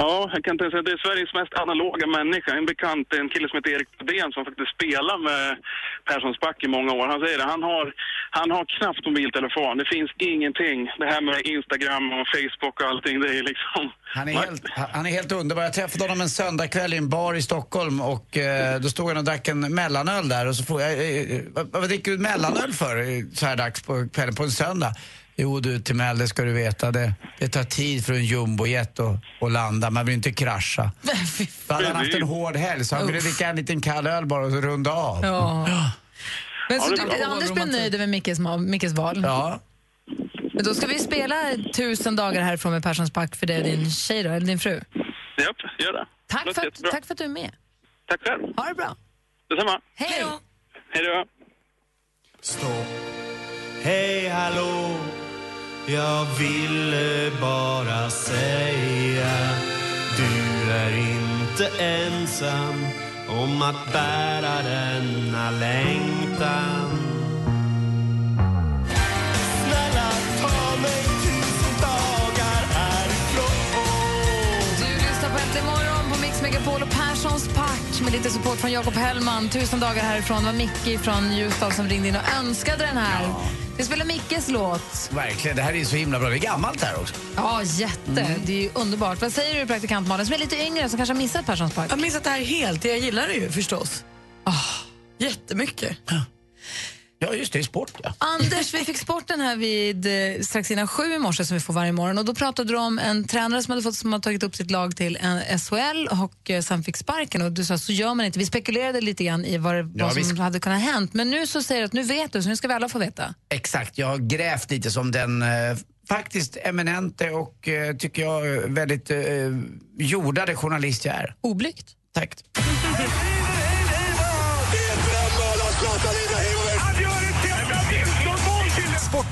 [SPEAKER 18] Ja, jag kan inte säga att det är Sveriges mest analoga människa. En bekant, en kille som heter Erik Thedéen som faktiskt spelar med Perssons back i många år. Han säger det, han har, han har knappt mobiltelefon. Det finns ingenting. Det här med Instagram och Facebook och allting, det är liksom...
[SPEAKER 4] Han är, helt, han är helt underbar. Jag träffade honom en söndagkväll i en bar i Stockholm och eh, då stod han och drack en mellanöl där och så frågade jag, eh, eh vad, vad dricker du mellanöl för eh, så här dags på kvällen på en söndag? Jo du Timell, det ska du veta. Det, det tar tid för en jumbojet att, att landa. Man vill inte krascha. Hade han haft en hård helg så han ville dricka en liten kall öl bara och så runda av.
[SPEAKER 1] Ja. Men
[SPEAKER 4] Ja,
[SPEAKER 1] så
[SPEAKER 4] är
[SPEAKER 1] du. Anders blev nöjd över Mickes, Mickes val?
[SPEAKER 4] Ja.
[SPEAKER 1] Men då ska vi spela tusen dagar härifrån med Perssons back för det är din tjej då, eller din fru.
[SPEAKER 18] Japp, gör det.
[SPEAKER 1] Tack
[SPEAKER 18] Låter
[SPEAKER 1] för, att, tack för att du är med.
[SPEAKER 18] Tack själv.
[SPEAKER 1] Ha det bra.
[SPEAKER 18] Detsamma.
[SPEAKER 1] Hej då.
[SPEAKER 18] Hej då.
[SPEAKER 19] Stopp. Hej hallå, jag ville bara säga Du är inte ensam om att bära denna längtan Snälla ta mig tusen dagar härifrån
[SPEAKER 1] Du lyssnar på Äntligen morgon på Mix Megapol och Perssons pack med lite support från Jakob Hellman. Tusen dagar härifrån Det var Micke från Ljusdal som ringde in och önskade den här. Vi spelar Mickes låt.
[SPEAKER 4] Verkligen, det här är ju så himla bra. Det är gammalt här också.
[SPEAKER 1] Ja, jätte. Det är ju underbart. Vad säger du praktikant Malin som är lite yngre som kanske har missat Perssons pack?
[SPEAKER 2] Jag har missat det här helt. Jag gillar det ju förstås. Oh, jättemycket.
[SPEAKER 4] Ja, just det, sport ja.
[SPEAKER 1] Anders, vi fick sporten här vid eh, strax innan sju i morse som vi får varje morgon och då pratade du om en tränare som hade fått, som har tagit upp sitt lag till en SHL och eh, sen fick sparken och du sa så gör man inte. Vi spekulerade lite grann i vad,
[SPEAKER 4] Ja,
[SPEAKER 1] vad som hade kunnat hänt men nu så säger du att nu vet du så nu ska vi alla få veta.
[SPEAKER 4] Exakt, jag har grävt lite som den eh, faktiskt eminente och eh, tycker jag väldigt eh, jordade journalist jag är.
[SPEAKER 1] Oblygt.
[SPEAKER 4] Tack.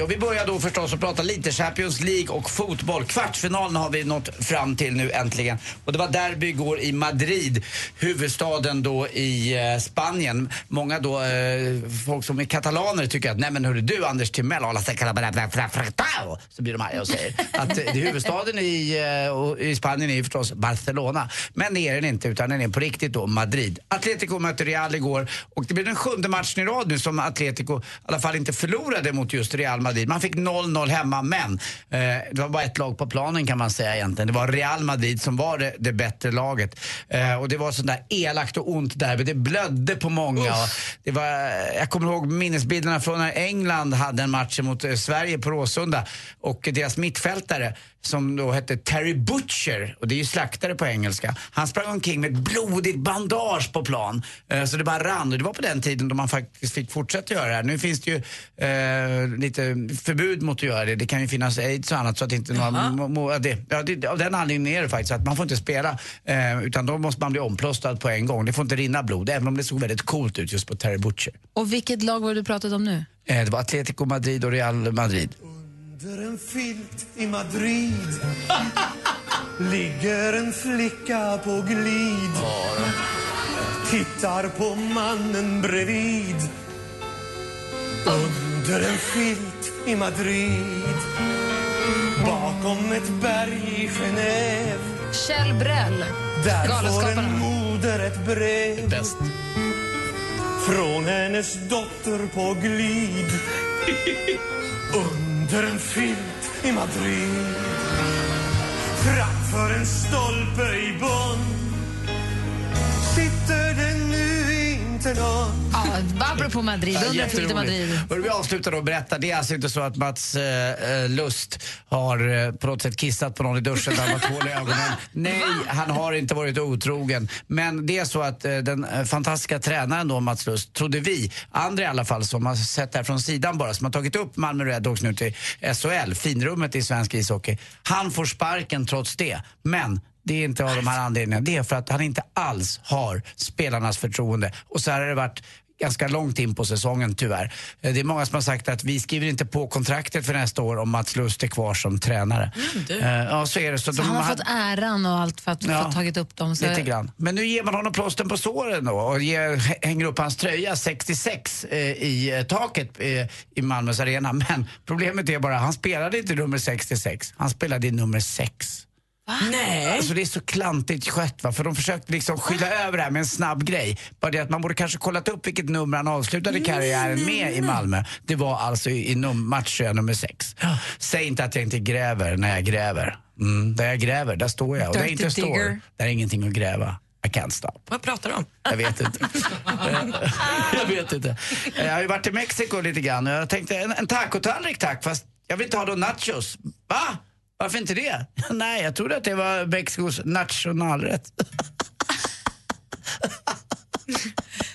[SPEAKER 4] och vi börjar då förstås att prata lite Champions League och fotboll. Kvartsfinalen har vi nått fram till nu äntligen. Och det var derby igår i Madrid, huvudstaden då i eh, Spanien. Många då, eh, folk som är katalaner tycker att nej men hörru du Anders Timell, alla säger så blir de arga och säger att eh, det huvudstaden i, eh, och i Spanien är ju förstås Barcelona. Men det är den inte utan den är på riktigt då Madrid. Atletico mötte Real igår och det blir den sjunde matchen i rad nu som Atletico i alla fall inte förlorade mot just Real Madrid. Man fick 0-0 hemma men eh, det var bara ett lag på planen kan man säga egentligen. Det var Real Madrid som var det, det bättre laget. Eh, och det var sånt där elakt och ont derby. Det blödde på många. Det var, jag kommer ihåg minnesbilderna från när England hade en match mot eh, Sverige på Råsunda och deras mittfältare som då hette Terry Butcher, och det är ju slaktare på engelska. Han sprang omkring med ett blodigt bandage på plan. Eh, så det bara rann. Och det var på den tiden då man faktiskt fick fortsätta göra det här. Nu finns det ju eh, lite förbud mot att göra det. Det kan ju finnas aids och annat så att inte några... Må, det, ja, det, av den anledningen är det faktiskt att man får inte spela eh, utan då måste man bli omplåstrad på en gång. Det får inte rinna blod, även om det såg väldigt coolt ut just på Terry Butcher.
[SPEAKER 1] Och vilket lag var det du pratade om nu?
[SPEAKER 4] Eh, det var Atletico Madrid och Real Madrid.
[SPEAKER 19] Under en filt i Madrid ligger en flicka på glid Tittar på mannen bredvid Under en filt i Madrid Bakom ett berg i Genève.
[SPEAKER 1] Kjell Brell,
[SPEAKER 19] Där får en moder ett brev.
[SPEAKER 4] Bäst.
[SPEAKER 19] Från hennes dotter på glid. Under en filt i Madrid. Framför en stolpe i Bonn. Sitter
[SPEAKER 1] Ja, apropå Madrid, undrar lite Madrid.
[SPEAKER 4] Och vi avslutar då och berättar, det är alltså inte så att Mats eh, Lust har eh, på något sätt kissat på någon i duschen där han var i ögonen. Nej, han har inte varit otrogen. Men det är så att eh, den fantastiska tränaren då, Mats Lust, trodde vi, andra i alla fall som har sett det här från sidan bara, som har tagit upp Malmö Redhawks nu till SHL, finrummet i svensk ishockey. Han får sparken trots det. Men det är inte av de här anledningarna. Det är för att han inte alls har spelarnas förtroende. Och så här har det varit ganska långt in på säsongen tyvärr. Eh, Det är många som har sagt att vi skriver inte på kontraktet för nästa år om Mats Lust är kvar som tränare. Eh, Ja, så är det. Så
[SPEAKER 1] Så
[SPEAKER 4] de
[SPEAKER 1] han har fått äran och allt för att
[SPEAKER 4] Ja,
[SPEAKER 1] få tagit upp dem. Så
[SPEAKER 4] Lite grann. Men nu ger man honom plåstern på såren då och ger, hä- hänger upp hans tröja 66 eh, i eh, taket eh, i Malmös arena. Men problemet är bara, han spelade inte nummer 66, han spelade i nummer 6.
[SPEAKER 2] Nej.
[SPEAKER 4] Alltså det är så klantigt skött va, för de försökte liksom skylla över det här med en snabb grej. Bara det att man borde kanske kollat upp vilket nummer han avslutade karriären med i Malmö. Det var alltså i, i num- matchtröja nummer 6. Säg inte att jag inte gräver när jag gräver. Mm, där jag gräver, där står jag. Och där jag inte står,
[SPEAKER 2] digger.
[SPEAKER 4] där är ingenting att gräva. I can't stop.
[SPEAKER 2] Vad pratar du om?
[SPEAKER 4] Jag vet inte. jag vet inte. Jag har ju varit i Mexiko lite grann och jag tänkte en, en tacotallrik tack, fast jag vill inte ha då nachos. Va? Varför inte det? Nej, jag trodde att det var Mexikos nationalrätt.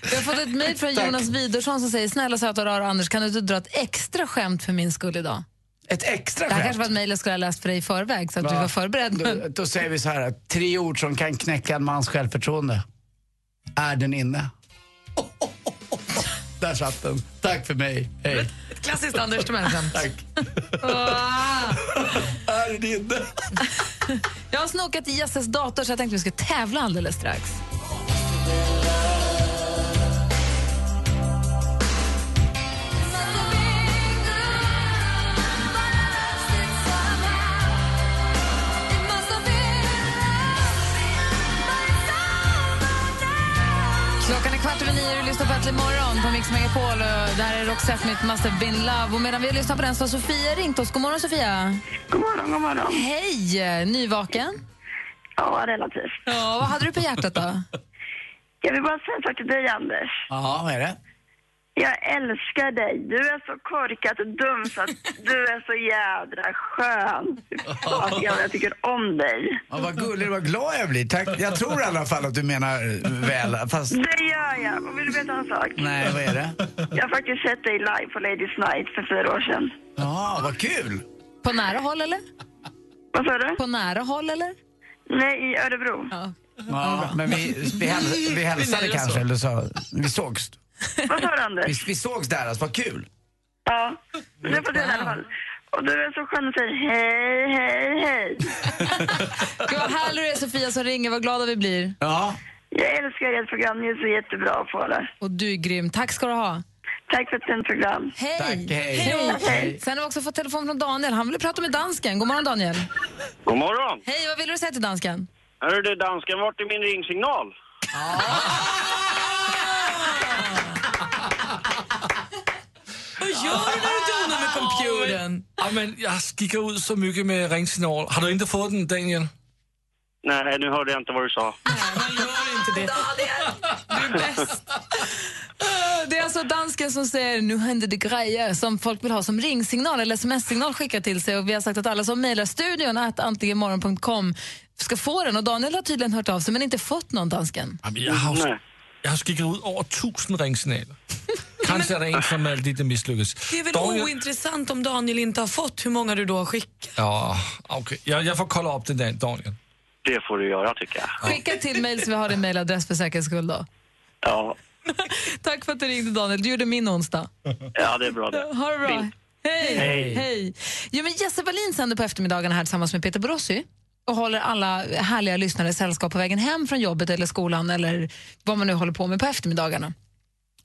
[SPEAKER 1] Vi har fått ett mejl från
[SPEAKER 4] Tack.
[SPEAKER 1] Jonas Widersson som säger snälla söta rara Anders, kan du inte dra ett extra skämt för min skull idag?
[SPEAKER 4] Ett extra
[SPEAKER 1] Det här
[SPEAKER 4] skämt?
[SPEAKER 1] kanske var ett mejl jag skulle ha läst för dig i förväg så att du
[SPEAKER 4] Va?
[SPEAKER 1] var förberedd. Men...
[SPEAKER 4] Då, då säger vi så här, tre ord som kan knäcka en mans självförtroende. Är den inne? Där satt den. Tack för mig. Hej.
[SPEAKER 2] Ett klassiskt Anders Timell-skämt.
[SPEAKER 4] Tack. Är den inne?
[SPEAKER 1] Jag har snokat i Jesses dator så jag tänkte vi skulle tävla alldeles strax. Äntligen morgon på Mix Megapol. Och Det här är Roxette med Must have been love. Och medan vi lyssnar på den så har Sofia ringt oss. God morgon, Sofia.
[SPEAKER 11] God morgon, god morgon.
[SPEAKER 1] Hej! Nyvaken?
[SPEAKER 11] Ja, relativt.
[SPEAKER 1] Ja, vad hade du på hjärtat då?
[SPEAKER 11] Jag vill bara säga en sak till dig, Anders.
[SPEAKER 4] Ja, vad är det?
[SPEAKER 11] Jag älskar dig. Du är så korkat och dum så att du är så jädra skön. Fan, Jag tycker om dig.
[SPEAKER 4] Ja, vad gullig vad glad jag blir. Tack. Jag tror i alla fall att du menar väl. Fast...
[SPEAKER 11] Det gör jag. Och vill du veta en sak?
[SPEAKER 4] Nej, vad är det?
[SPEAKER 11] Jag har faktiskt sett dig live på Ladies Night för fyra år sedan.
[SPEAKER 4] Ja, vad kul.
[SPEAKER 1] På nära håll, eller?
[SPEAKER 11] Vad sa du?
[SPEAKER 1] På nära håll, eller?
[SPEAKER 11] Nej, i Örebro.
[SPEAKER 1] Ja.
[SPEAKER 4] Ja, men vi, vi, häl, vi hälsade kanske, eller så. Vi sågs.
[SPEAKER 11] Vad sa du, Anders?
[SPEAKER 4] Vi, vi sågs där, alltså. Vad kul.
[SPEAKER 11] Ja, det får du i alla fall. Och du är så skön och säger hej, hej, hej.
[SPEAKER 1] Gud, vad härlig du är, Sofia, som ringer. Vad glada vi blir.
[SPEAKER 4] Ja.
[SPEAKER 11] Jag älskar ert program. Ni är så jättebra på det.
[SPEAKER 1] Och du är grym. Tack ska du ha.
[SPEAKER 11] Tack för ett fint program.
[SPEAKER 1] Hej!
[SPEAKER 4] Tack, hej.
[SPEAKER 1] Hej.
[SPEAKER 11] Hej.
[SPEAKER 1] Sen har vi också fått telefon från Daniel. Han ville prata med dansken. God morgon, Daniel.
[SPEAKER 7] God morgon!
[SPEAKER 1] Hej, vad vill du säga till dansken?
[SPEAKER 7] Hörru du dansken, vart är min ringsignal?
[SPEAKER 2] Vad gör du när du donar med computern?
[SPEAKER 17] Ja, men jag skickar ut så mycket med ringsignal. Har du inte fått den, Daniel?
[SPEAKER 7] Nej, nu hörde jag inte vad du sa.
[SPEAKER 2] Man gör inte det. Du är bäst.
[SPEAKER 1] Det är alltså dansken som säger nu händer det grejer som folk vill ha som ringsignal eller sms-signal skickat till sig. Och vi har sagt att alla som mejlar studion att antligenmorgon.com ska få den. Och Daniel har tydligen hört av sig men inte fått någon dansken.
[SPEAKER 17] Jag, har, jag har skickat ut över tusen ringsignaler. Kanske är det en som är lite misslyckats.
[SPEAKER 2] Det är väl
[SPEAKER 17] Daniel-
[SPEAKER 2] ointressant om Daniel inte har fått hur många du då har skickat.
[SPEAKER 17] Ja, okej. Jag, jag får kolla upp det där, Daniel.
[SPEAKER 7] Det får du göra tycker jag.
[SPEAKER 1] Skicka till mejl så vi har din mejladress för säkerhets skull. Då.
[SPEAKER 7] Ja,
[SPEAKER 1] Tack för att du ringde Daniel. Du gjorde min onsdag.
[SPEAKER 7] ja det är bra det.
[SPEAKER 1] Ha det bra.
[SPEAKER 7] Fint.
[SPEAKER 1] Hej!
[SPEAKER 7] Hej.
[SPEAKER 1] Hej. Jo, men Jesse Wallin sänder på eftermiddagarna här tillsammans med Peter Borossi och håller alla härliga lyssnare sällskap på vägen hem från jobbet eller skolan eller vad man nu håller på med på eftermiddagarna.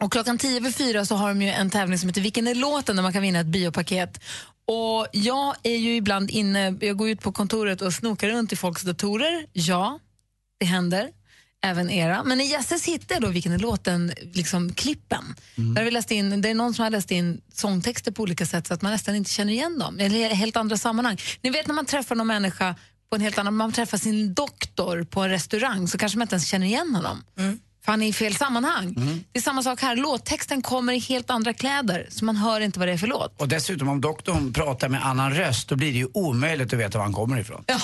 [SPEAKER 1] Och klockan tio över fyra så har de ju en tävling som heter Vilken är låten? där man kan vinna ett biopaket. Och jag är ju ibland inne, jag går ut på kontoret och snokar runt i folks datorer. Ja, det händer. Även era. Men i Jesses hittade jag då Vilken är låten? Liksom, klippen. Där har vi läst in, det är någon som har läst in sångtexter på olika sätt så att man nästan inte känner igen dem. Eller i helt andra sammanhang. Ni vet när man träffar någon människa på en helt annan, man träffar sin doktor på en restaurang så kanske man inte ens känner igen honom. För han är i fel sammanhang.
[SPEAKER 4] Mm.
[SPEAKER 1] Det är samma sak här, låttexten kommer i helt andra kläder så man hör inte vad det är för låt.
[SPEAKER 4] Och dessutom om doktorn pratar med annan röst då blir det ju omöjligt att veta var han kommer ifrån.
[SPEAKER 1] Ja.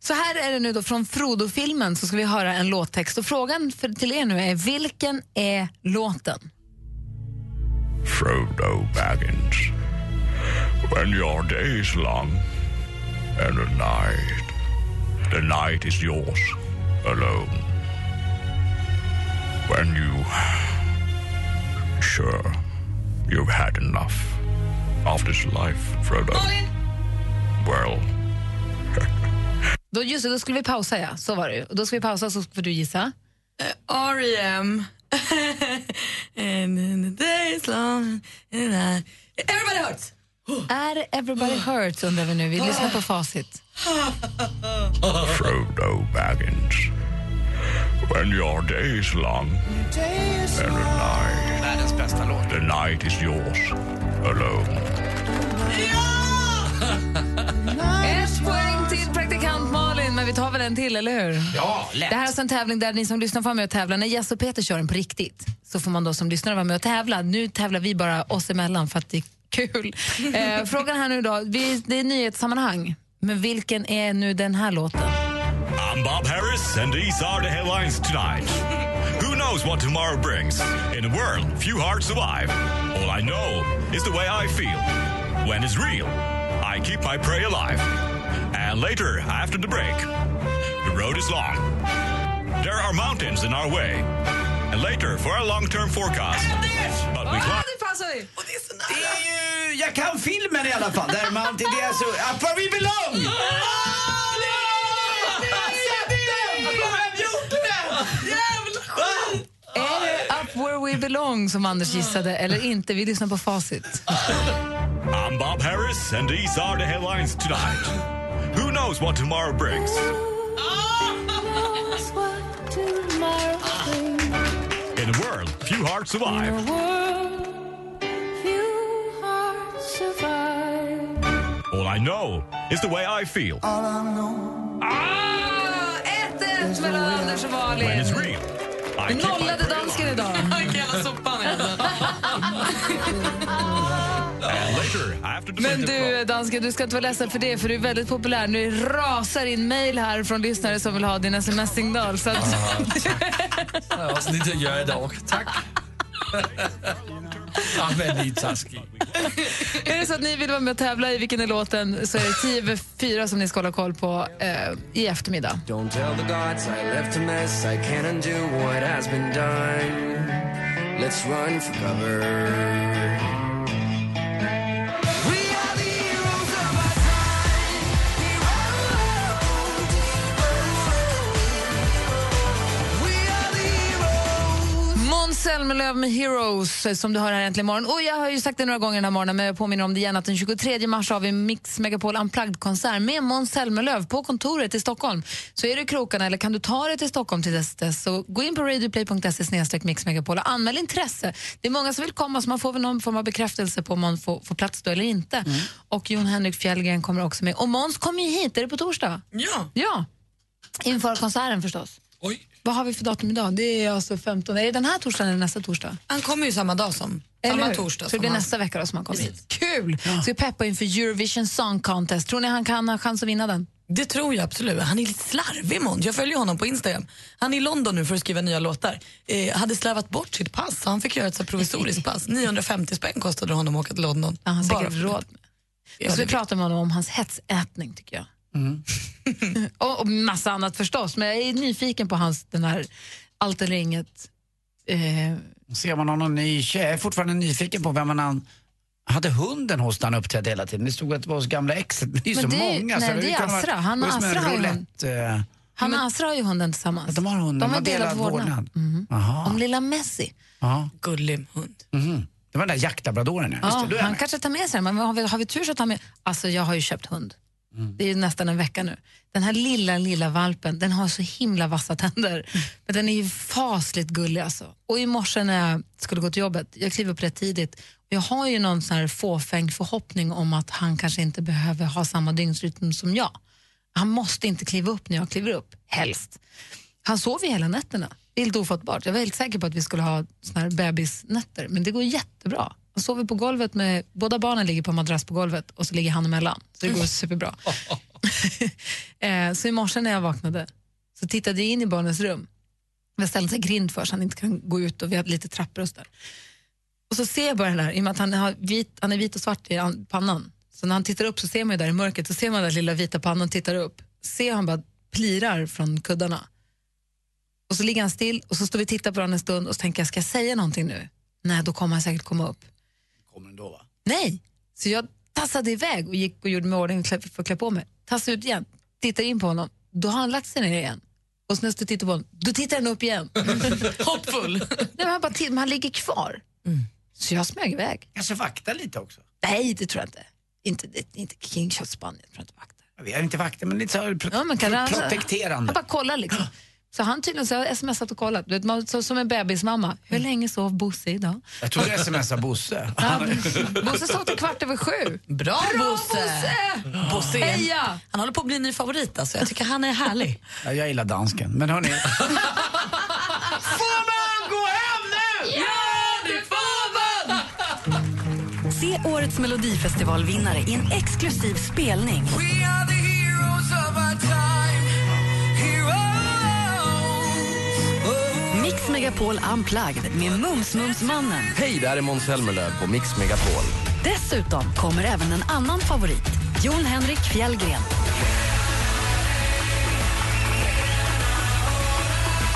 [SPEAKER 1] Så här är det nu då från Frodo-filmen så ska vi höra en låttext och frågan för, till er nu är vilken är låten?
[SPEAKER 14] Frodo Baggins, when your day is long and the night, the night is yours alone. When you, sure, you've had enough of this life, Frodo. Well,
[SPEAKER 1] Då, just det, då skulle vi pausa ja, så var det ju. Då ska vi pausa så får du gissa.
[SPEAKER 2] R.E.M. And in the days long and I... Everybody hurts!
[SPEAKER 1] Är det Everybody Hurts undrar vi nu. Vi lyssnar på facit.
[SPEAKER 14] Frodo Baggins, when your day is long and the night,
[SPEAKER 4] Världens bästa låt.
[SPEAKER 14] the night is yours alone.
[SPEAKER 1] Ett poäng till praktikant Malin, men vi tar väl en till, eller hur?
[SPEAKER 4] Ja, lätt.
[SPEAKER 1] Det här är alltså en tävling där ni som lyssnar får vara med och tävla. När Jess och Peter kör den på riktigt så får man då som lyssnare vara med och tävla. Nu tävlar vi bara oss emellan för att det är kul. Eh, frågan här nu då, vi, det är nyhetssammanhang. Men vilken är nu den här låten?
[SPEAKER 20] I'm Bob Harris, and these are the headlines tonight. Who knows what tomorrow brings? In a world, few hearts survive. All I know is the way I feel. When it's real, I keep my prey alive. And later, after the break, the road is long. There are mountains in our way. And later, for our long-term forecast. But we climb.
[SPEAKER 1] det passar vi!
[SPEAKER 4] Det är ju, jag kan filmen i alla fall. Där man, det är alltså, Up where we belong!
[SPEAKER 1] Är det Up where we belong som Anders gissade eller inte? Vi lyssnar på facit.
[SPEAKER 20] I'm Bob Harris, and these are the headlines tonight. Who knows what tomorrow brings? In a world, few hearts survive. All I know is the way I feel.
[SPEAKER 1] Ah, 1-1 mellan Anders och Malin.
[SPEAKER 20] my
[SPEAKER 1] nollade dansken idag.
[SPEAKER 2] Hela sopan
[SPEAKER 20] the
[SPEAKER 1] Men du, dansken, du ska inte vara ledsen för det, för du är väldigt populär. Nu rasar in mejl här från lyssnare som vill ha din sms-signal. Så att...
[SPEAKER 9] Det är också lite att göra idag. Tack. Ja, men ni är taskig.
[SPEAKER 1] är det så att ni vill vara med och tävla i Vilken är låten så är det 10 över 4 som ni ska hålla koll på eh, i eftermiddag.
[SPEAKER 21] Don't tell the gods I left a mess. I can't undo what has been done. Let's run for cover.
[SPEAKER 1] Zelmerlöw med Heroes som du hör här äntligen imorgon. Och jag har ju sagt det några gånger den här morgonen men jag påminner om det igen att den 23 mars har vi Mix Megapol Unplugged-konsert med Måns Zelmerlöw på kontoret i Stockholm. Så är du i krokarna eller kan du ta dig till Stockholm till dess, dess så gå in på radioplay.se snedstreck Mix Megapol och anmäl intresse. Det är många som vill komma så man får väl någon form av bekräftelse på om man får, får plats då eller inte. Och Jon Henrik Fjällgren kommer också med. Och Måns kommer ju hit, är det på torsdag?
[SPEAKER 2] Ja.
[SPEAKER 1] Ja, inför konserten förstås. Vad har vi för datum idag? Det är alltså 15. Är det den här torsdagen eller nästa torsdag?
[SPEAKER 2] Han kommer ju samma dag som,
[SPEAKER 1] Eller
[SPEAKER 2] samma
[SPEAKER 1] hur?
[SPEAKER 2] torsdag
[SPEAKER 1] Så det blir
[SPEAKER 2] han.
[SPEAKER 1] nästa vecka då som han kommer hit. Kul! Ska vi peppa inför Eurovision Song Contest. Tror ni han kan ha chans att vinna den?
[SPEAKER 2] Det tror jag absolut. Han är lite slarvig Måns. Jag följer honom på Instagram. Han är i London nu för att skriva nya låtar. Eh, hade slarvat bort sitt pass så han fick göra ett så provisoriskt pass. 950 spänn kostade honom att åka till London.
[SPEAKER 1] Ja, han har säkert råd med.
[SPEAKER 2] Ja, det
[SPEAKER 1] vi prata med honom om hans hetsätning tycker jag. och, och massa annat förstås, men jag är nyfiken på hans, den här allt eller inget. Eh,
[SPEAKER 4] Ser man någon ny tjej? Jag är fortfarande nyfiken på vem man hade hunden hos när han uppträdde hela tiden. Det stod att det var hos gamla exet, men det är
[SPEAKER 1] Men
[SPEAKER 4] så
[SPEAKER 1] det är-
[SPEAKER 4] många.
[SPEAKER 1] nej,
[SPEAKER 4] så
[SPEAKER 1] det är
[SPEAKER 4] kan vara-
[SPEAKER 1] Asra. Han
[SPEAKER 4] det
[SPEAKER 1] och
[SPEAKER 4] är
[SPEAKER 1] Asra har ju
[SPEAKER 4] eh,
[SPEAKER 1] han och Asra har ju hunden tillsammans.
[SPEAKER 4] de har hunden,
[SPEAKER 1] De har
[SPEAKER 4] de har
[SPEAKER 1] delat
[SPEAKER 4] delad
[SPEAKER 1] vårdnad.
[SPEAKER 4] vårdnad. Jaha.
[SPEAKER 1] Om lilla Messi.
[SPEAKER 4] Ja.
[SPEAKER 2] Gullig hund.
[SPEAKER 4] Mhm. Det var den där jaktlabradoren, ja. Det, är
[SPEAKER 1] han
[SPEAKER 4] med.
[SPEAKER 1] kanske tar med sig den, men har vi, har vi tur så tar med... Alltså jag har ju köpt hund.
[SPEAKER 4] Mm.
[SPEAKER 1] Det är nästan en vecka nu. Den här lilla, lilla valpen, den har så himla vassa tänder. Men den är ju fasligt gullig alltså. Och i morse när jag skulle gå till jobbet, jag kliver upp rätt tidigt, jag har ju någon sån här fåfäng förhoppning om att han kanske inte behöver ha samma dygnsrytm som jag. Han måste inte kliva upp när jag kliver upp, helst. Han sov ju hela nätterna Det är helt ofattbart. Jag var helt säker på att vi skulle ha såna här bebisnätter, men det går jättebra. Han sover på golvet med, båda barnen ligger på en madrass på golvet och så ligger han emellan. Så det går superbra. eh, så i morse när jag vaknade så tittade jag in i barnens rum. Vi har ställt en grind för så han inte kan gå ut och vi har lite trappor och så där. Och så ser jag bara det här, i och med att han, har vit, han är vit och svart i an- pannan. Så när han tittar upp så ser man ju där i mörkret, så ser man den lilla vita pannan tittar upp. Ser han bara plirar från kuddarna. Och så ligger han still och så står vi och tittar på honom en stund och så tänker jag, ska jag säga någonting nu? Nej, då kommer han säkert komma upp.
[SPEAKER 4] Kommer den då va?
[SPEAKER 1] Nej! Så jag tassade iväg och gick och gjorde mig ordning för att klä på mig. Tassade ut igen, tittar in på honom. Då har han lagt sig ner igen. Och så nästa tittar på honom, då tittar han upp igen.
[SPEAKER 2] Hoppfull.
[SPEAKER 1] Nej, men han, bara men han ligger kvar. Så jag smög iväg.
[SPEAKER 4] Kanske vakta lite också?
[SPEAKER 1] Nej, det tror jag inte. Inte, det- inte King Shot Spanien. Tror jag inte vaktar.
[SPEAKER 4] Vi är inte vakter, men lite så här pro-
[SPEAKER 1] Ja, men kan
[SPEAKER 4] pro-
[SPEAKER 1] han,
[SPEAKER 4] protekterande.
[SPEAKER 1] Han bara kollar liksom. Så han tydligen så har smsat och kollat. Du vet, man, så, som en bebismamma. Hur länge sov Bosse idag?
[SPEAKER 4] Jag tror du smsar Bosse.
[SPEAKER 1] Ja, Bosse sov till kvart över sju.
[SPEAKER 2] Bra, Bosse! Bosse är en-
[SPEAKER 1] Heja!
[SPEAKER 2] Han håller på att bli ny favorit. Alltså. Jag tycker han är härlig.
[SPEAKER 4] Ja, jag gillar dansken. Men hörni,
[SPEAKER 19] Får man gå hem nu?
[SPEAKER 2] Ja, det får man!
[SPEAKER 3] Se årets Melodifestivalvinnare i en exklusiv spelning.
[SPEAKER 19] We are
[SPEAKER 3] Mix Megapol Unplugged med Mums-Mums-mannen.
[SPEAKER 22] Hej, det här är Måns Zelmerlöw på Mix Megapol.
[SPEAKER 3] Dessutom kommer även en annan favorit, Jon Henrik Fjällgren.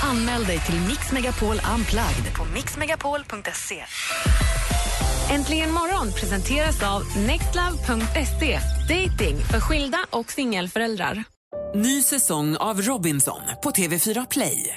[SPEAKER 3] Anmäl dig till Mix Megapol Unplugged på mixmegapol.se.
[SPEAKER 10] Äntligen morgon presenteras av nextlove.se. Dating för skilda och singelföräldrar.
[SPEAKER 23] Ny säsong av Robinson på TV4 Play.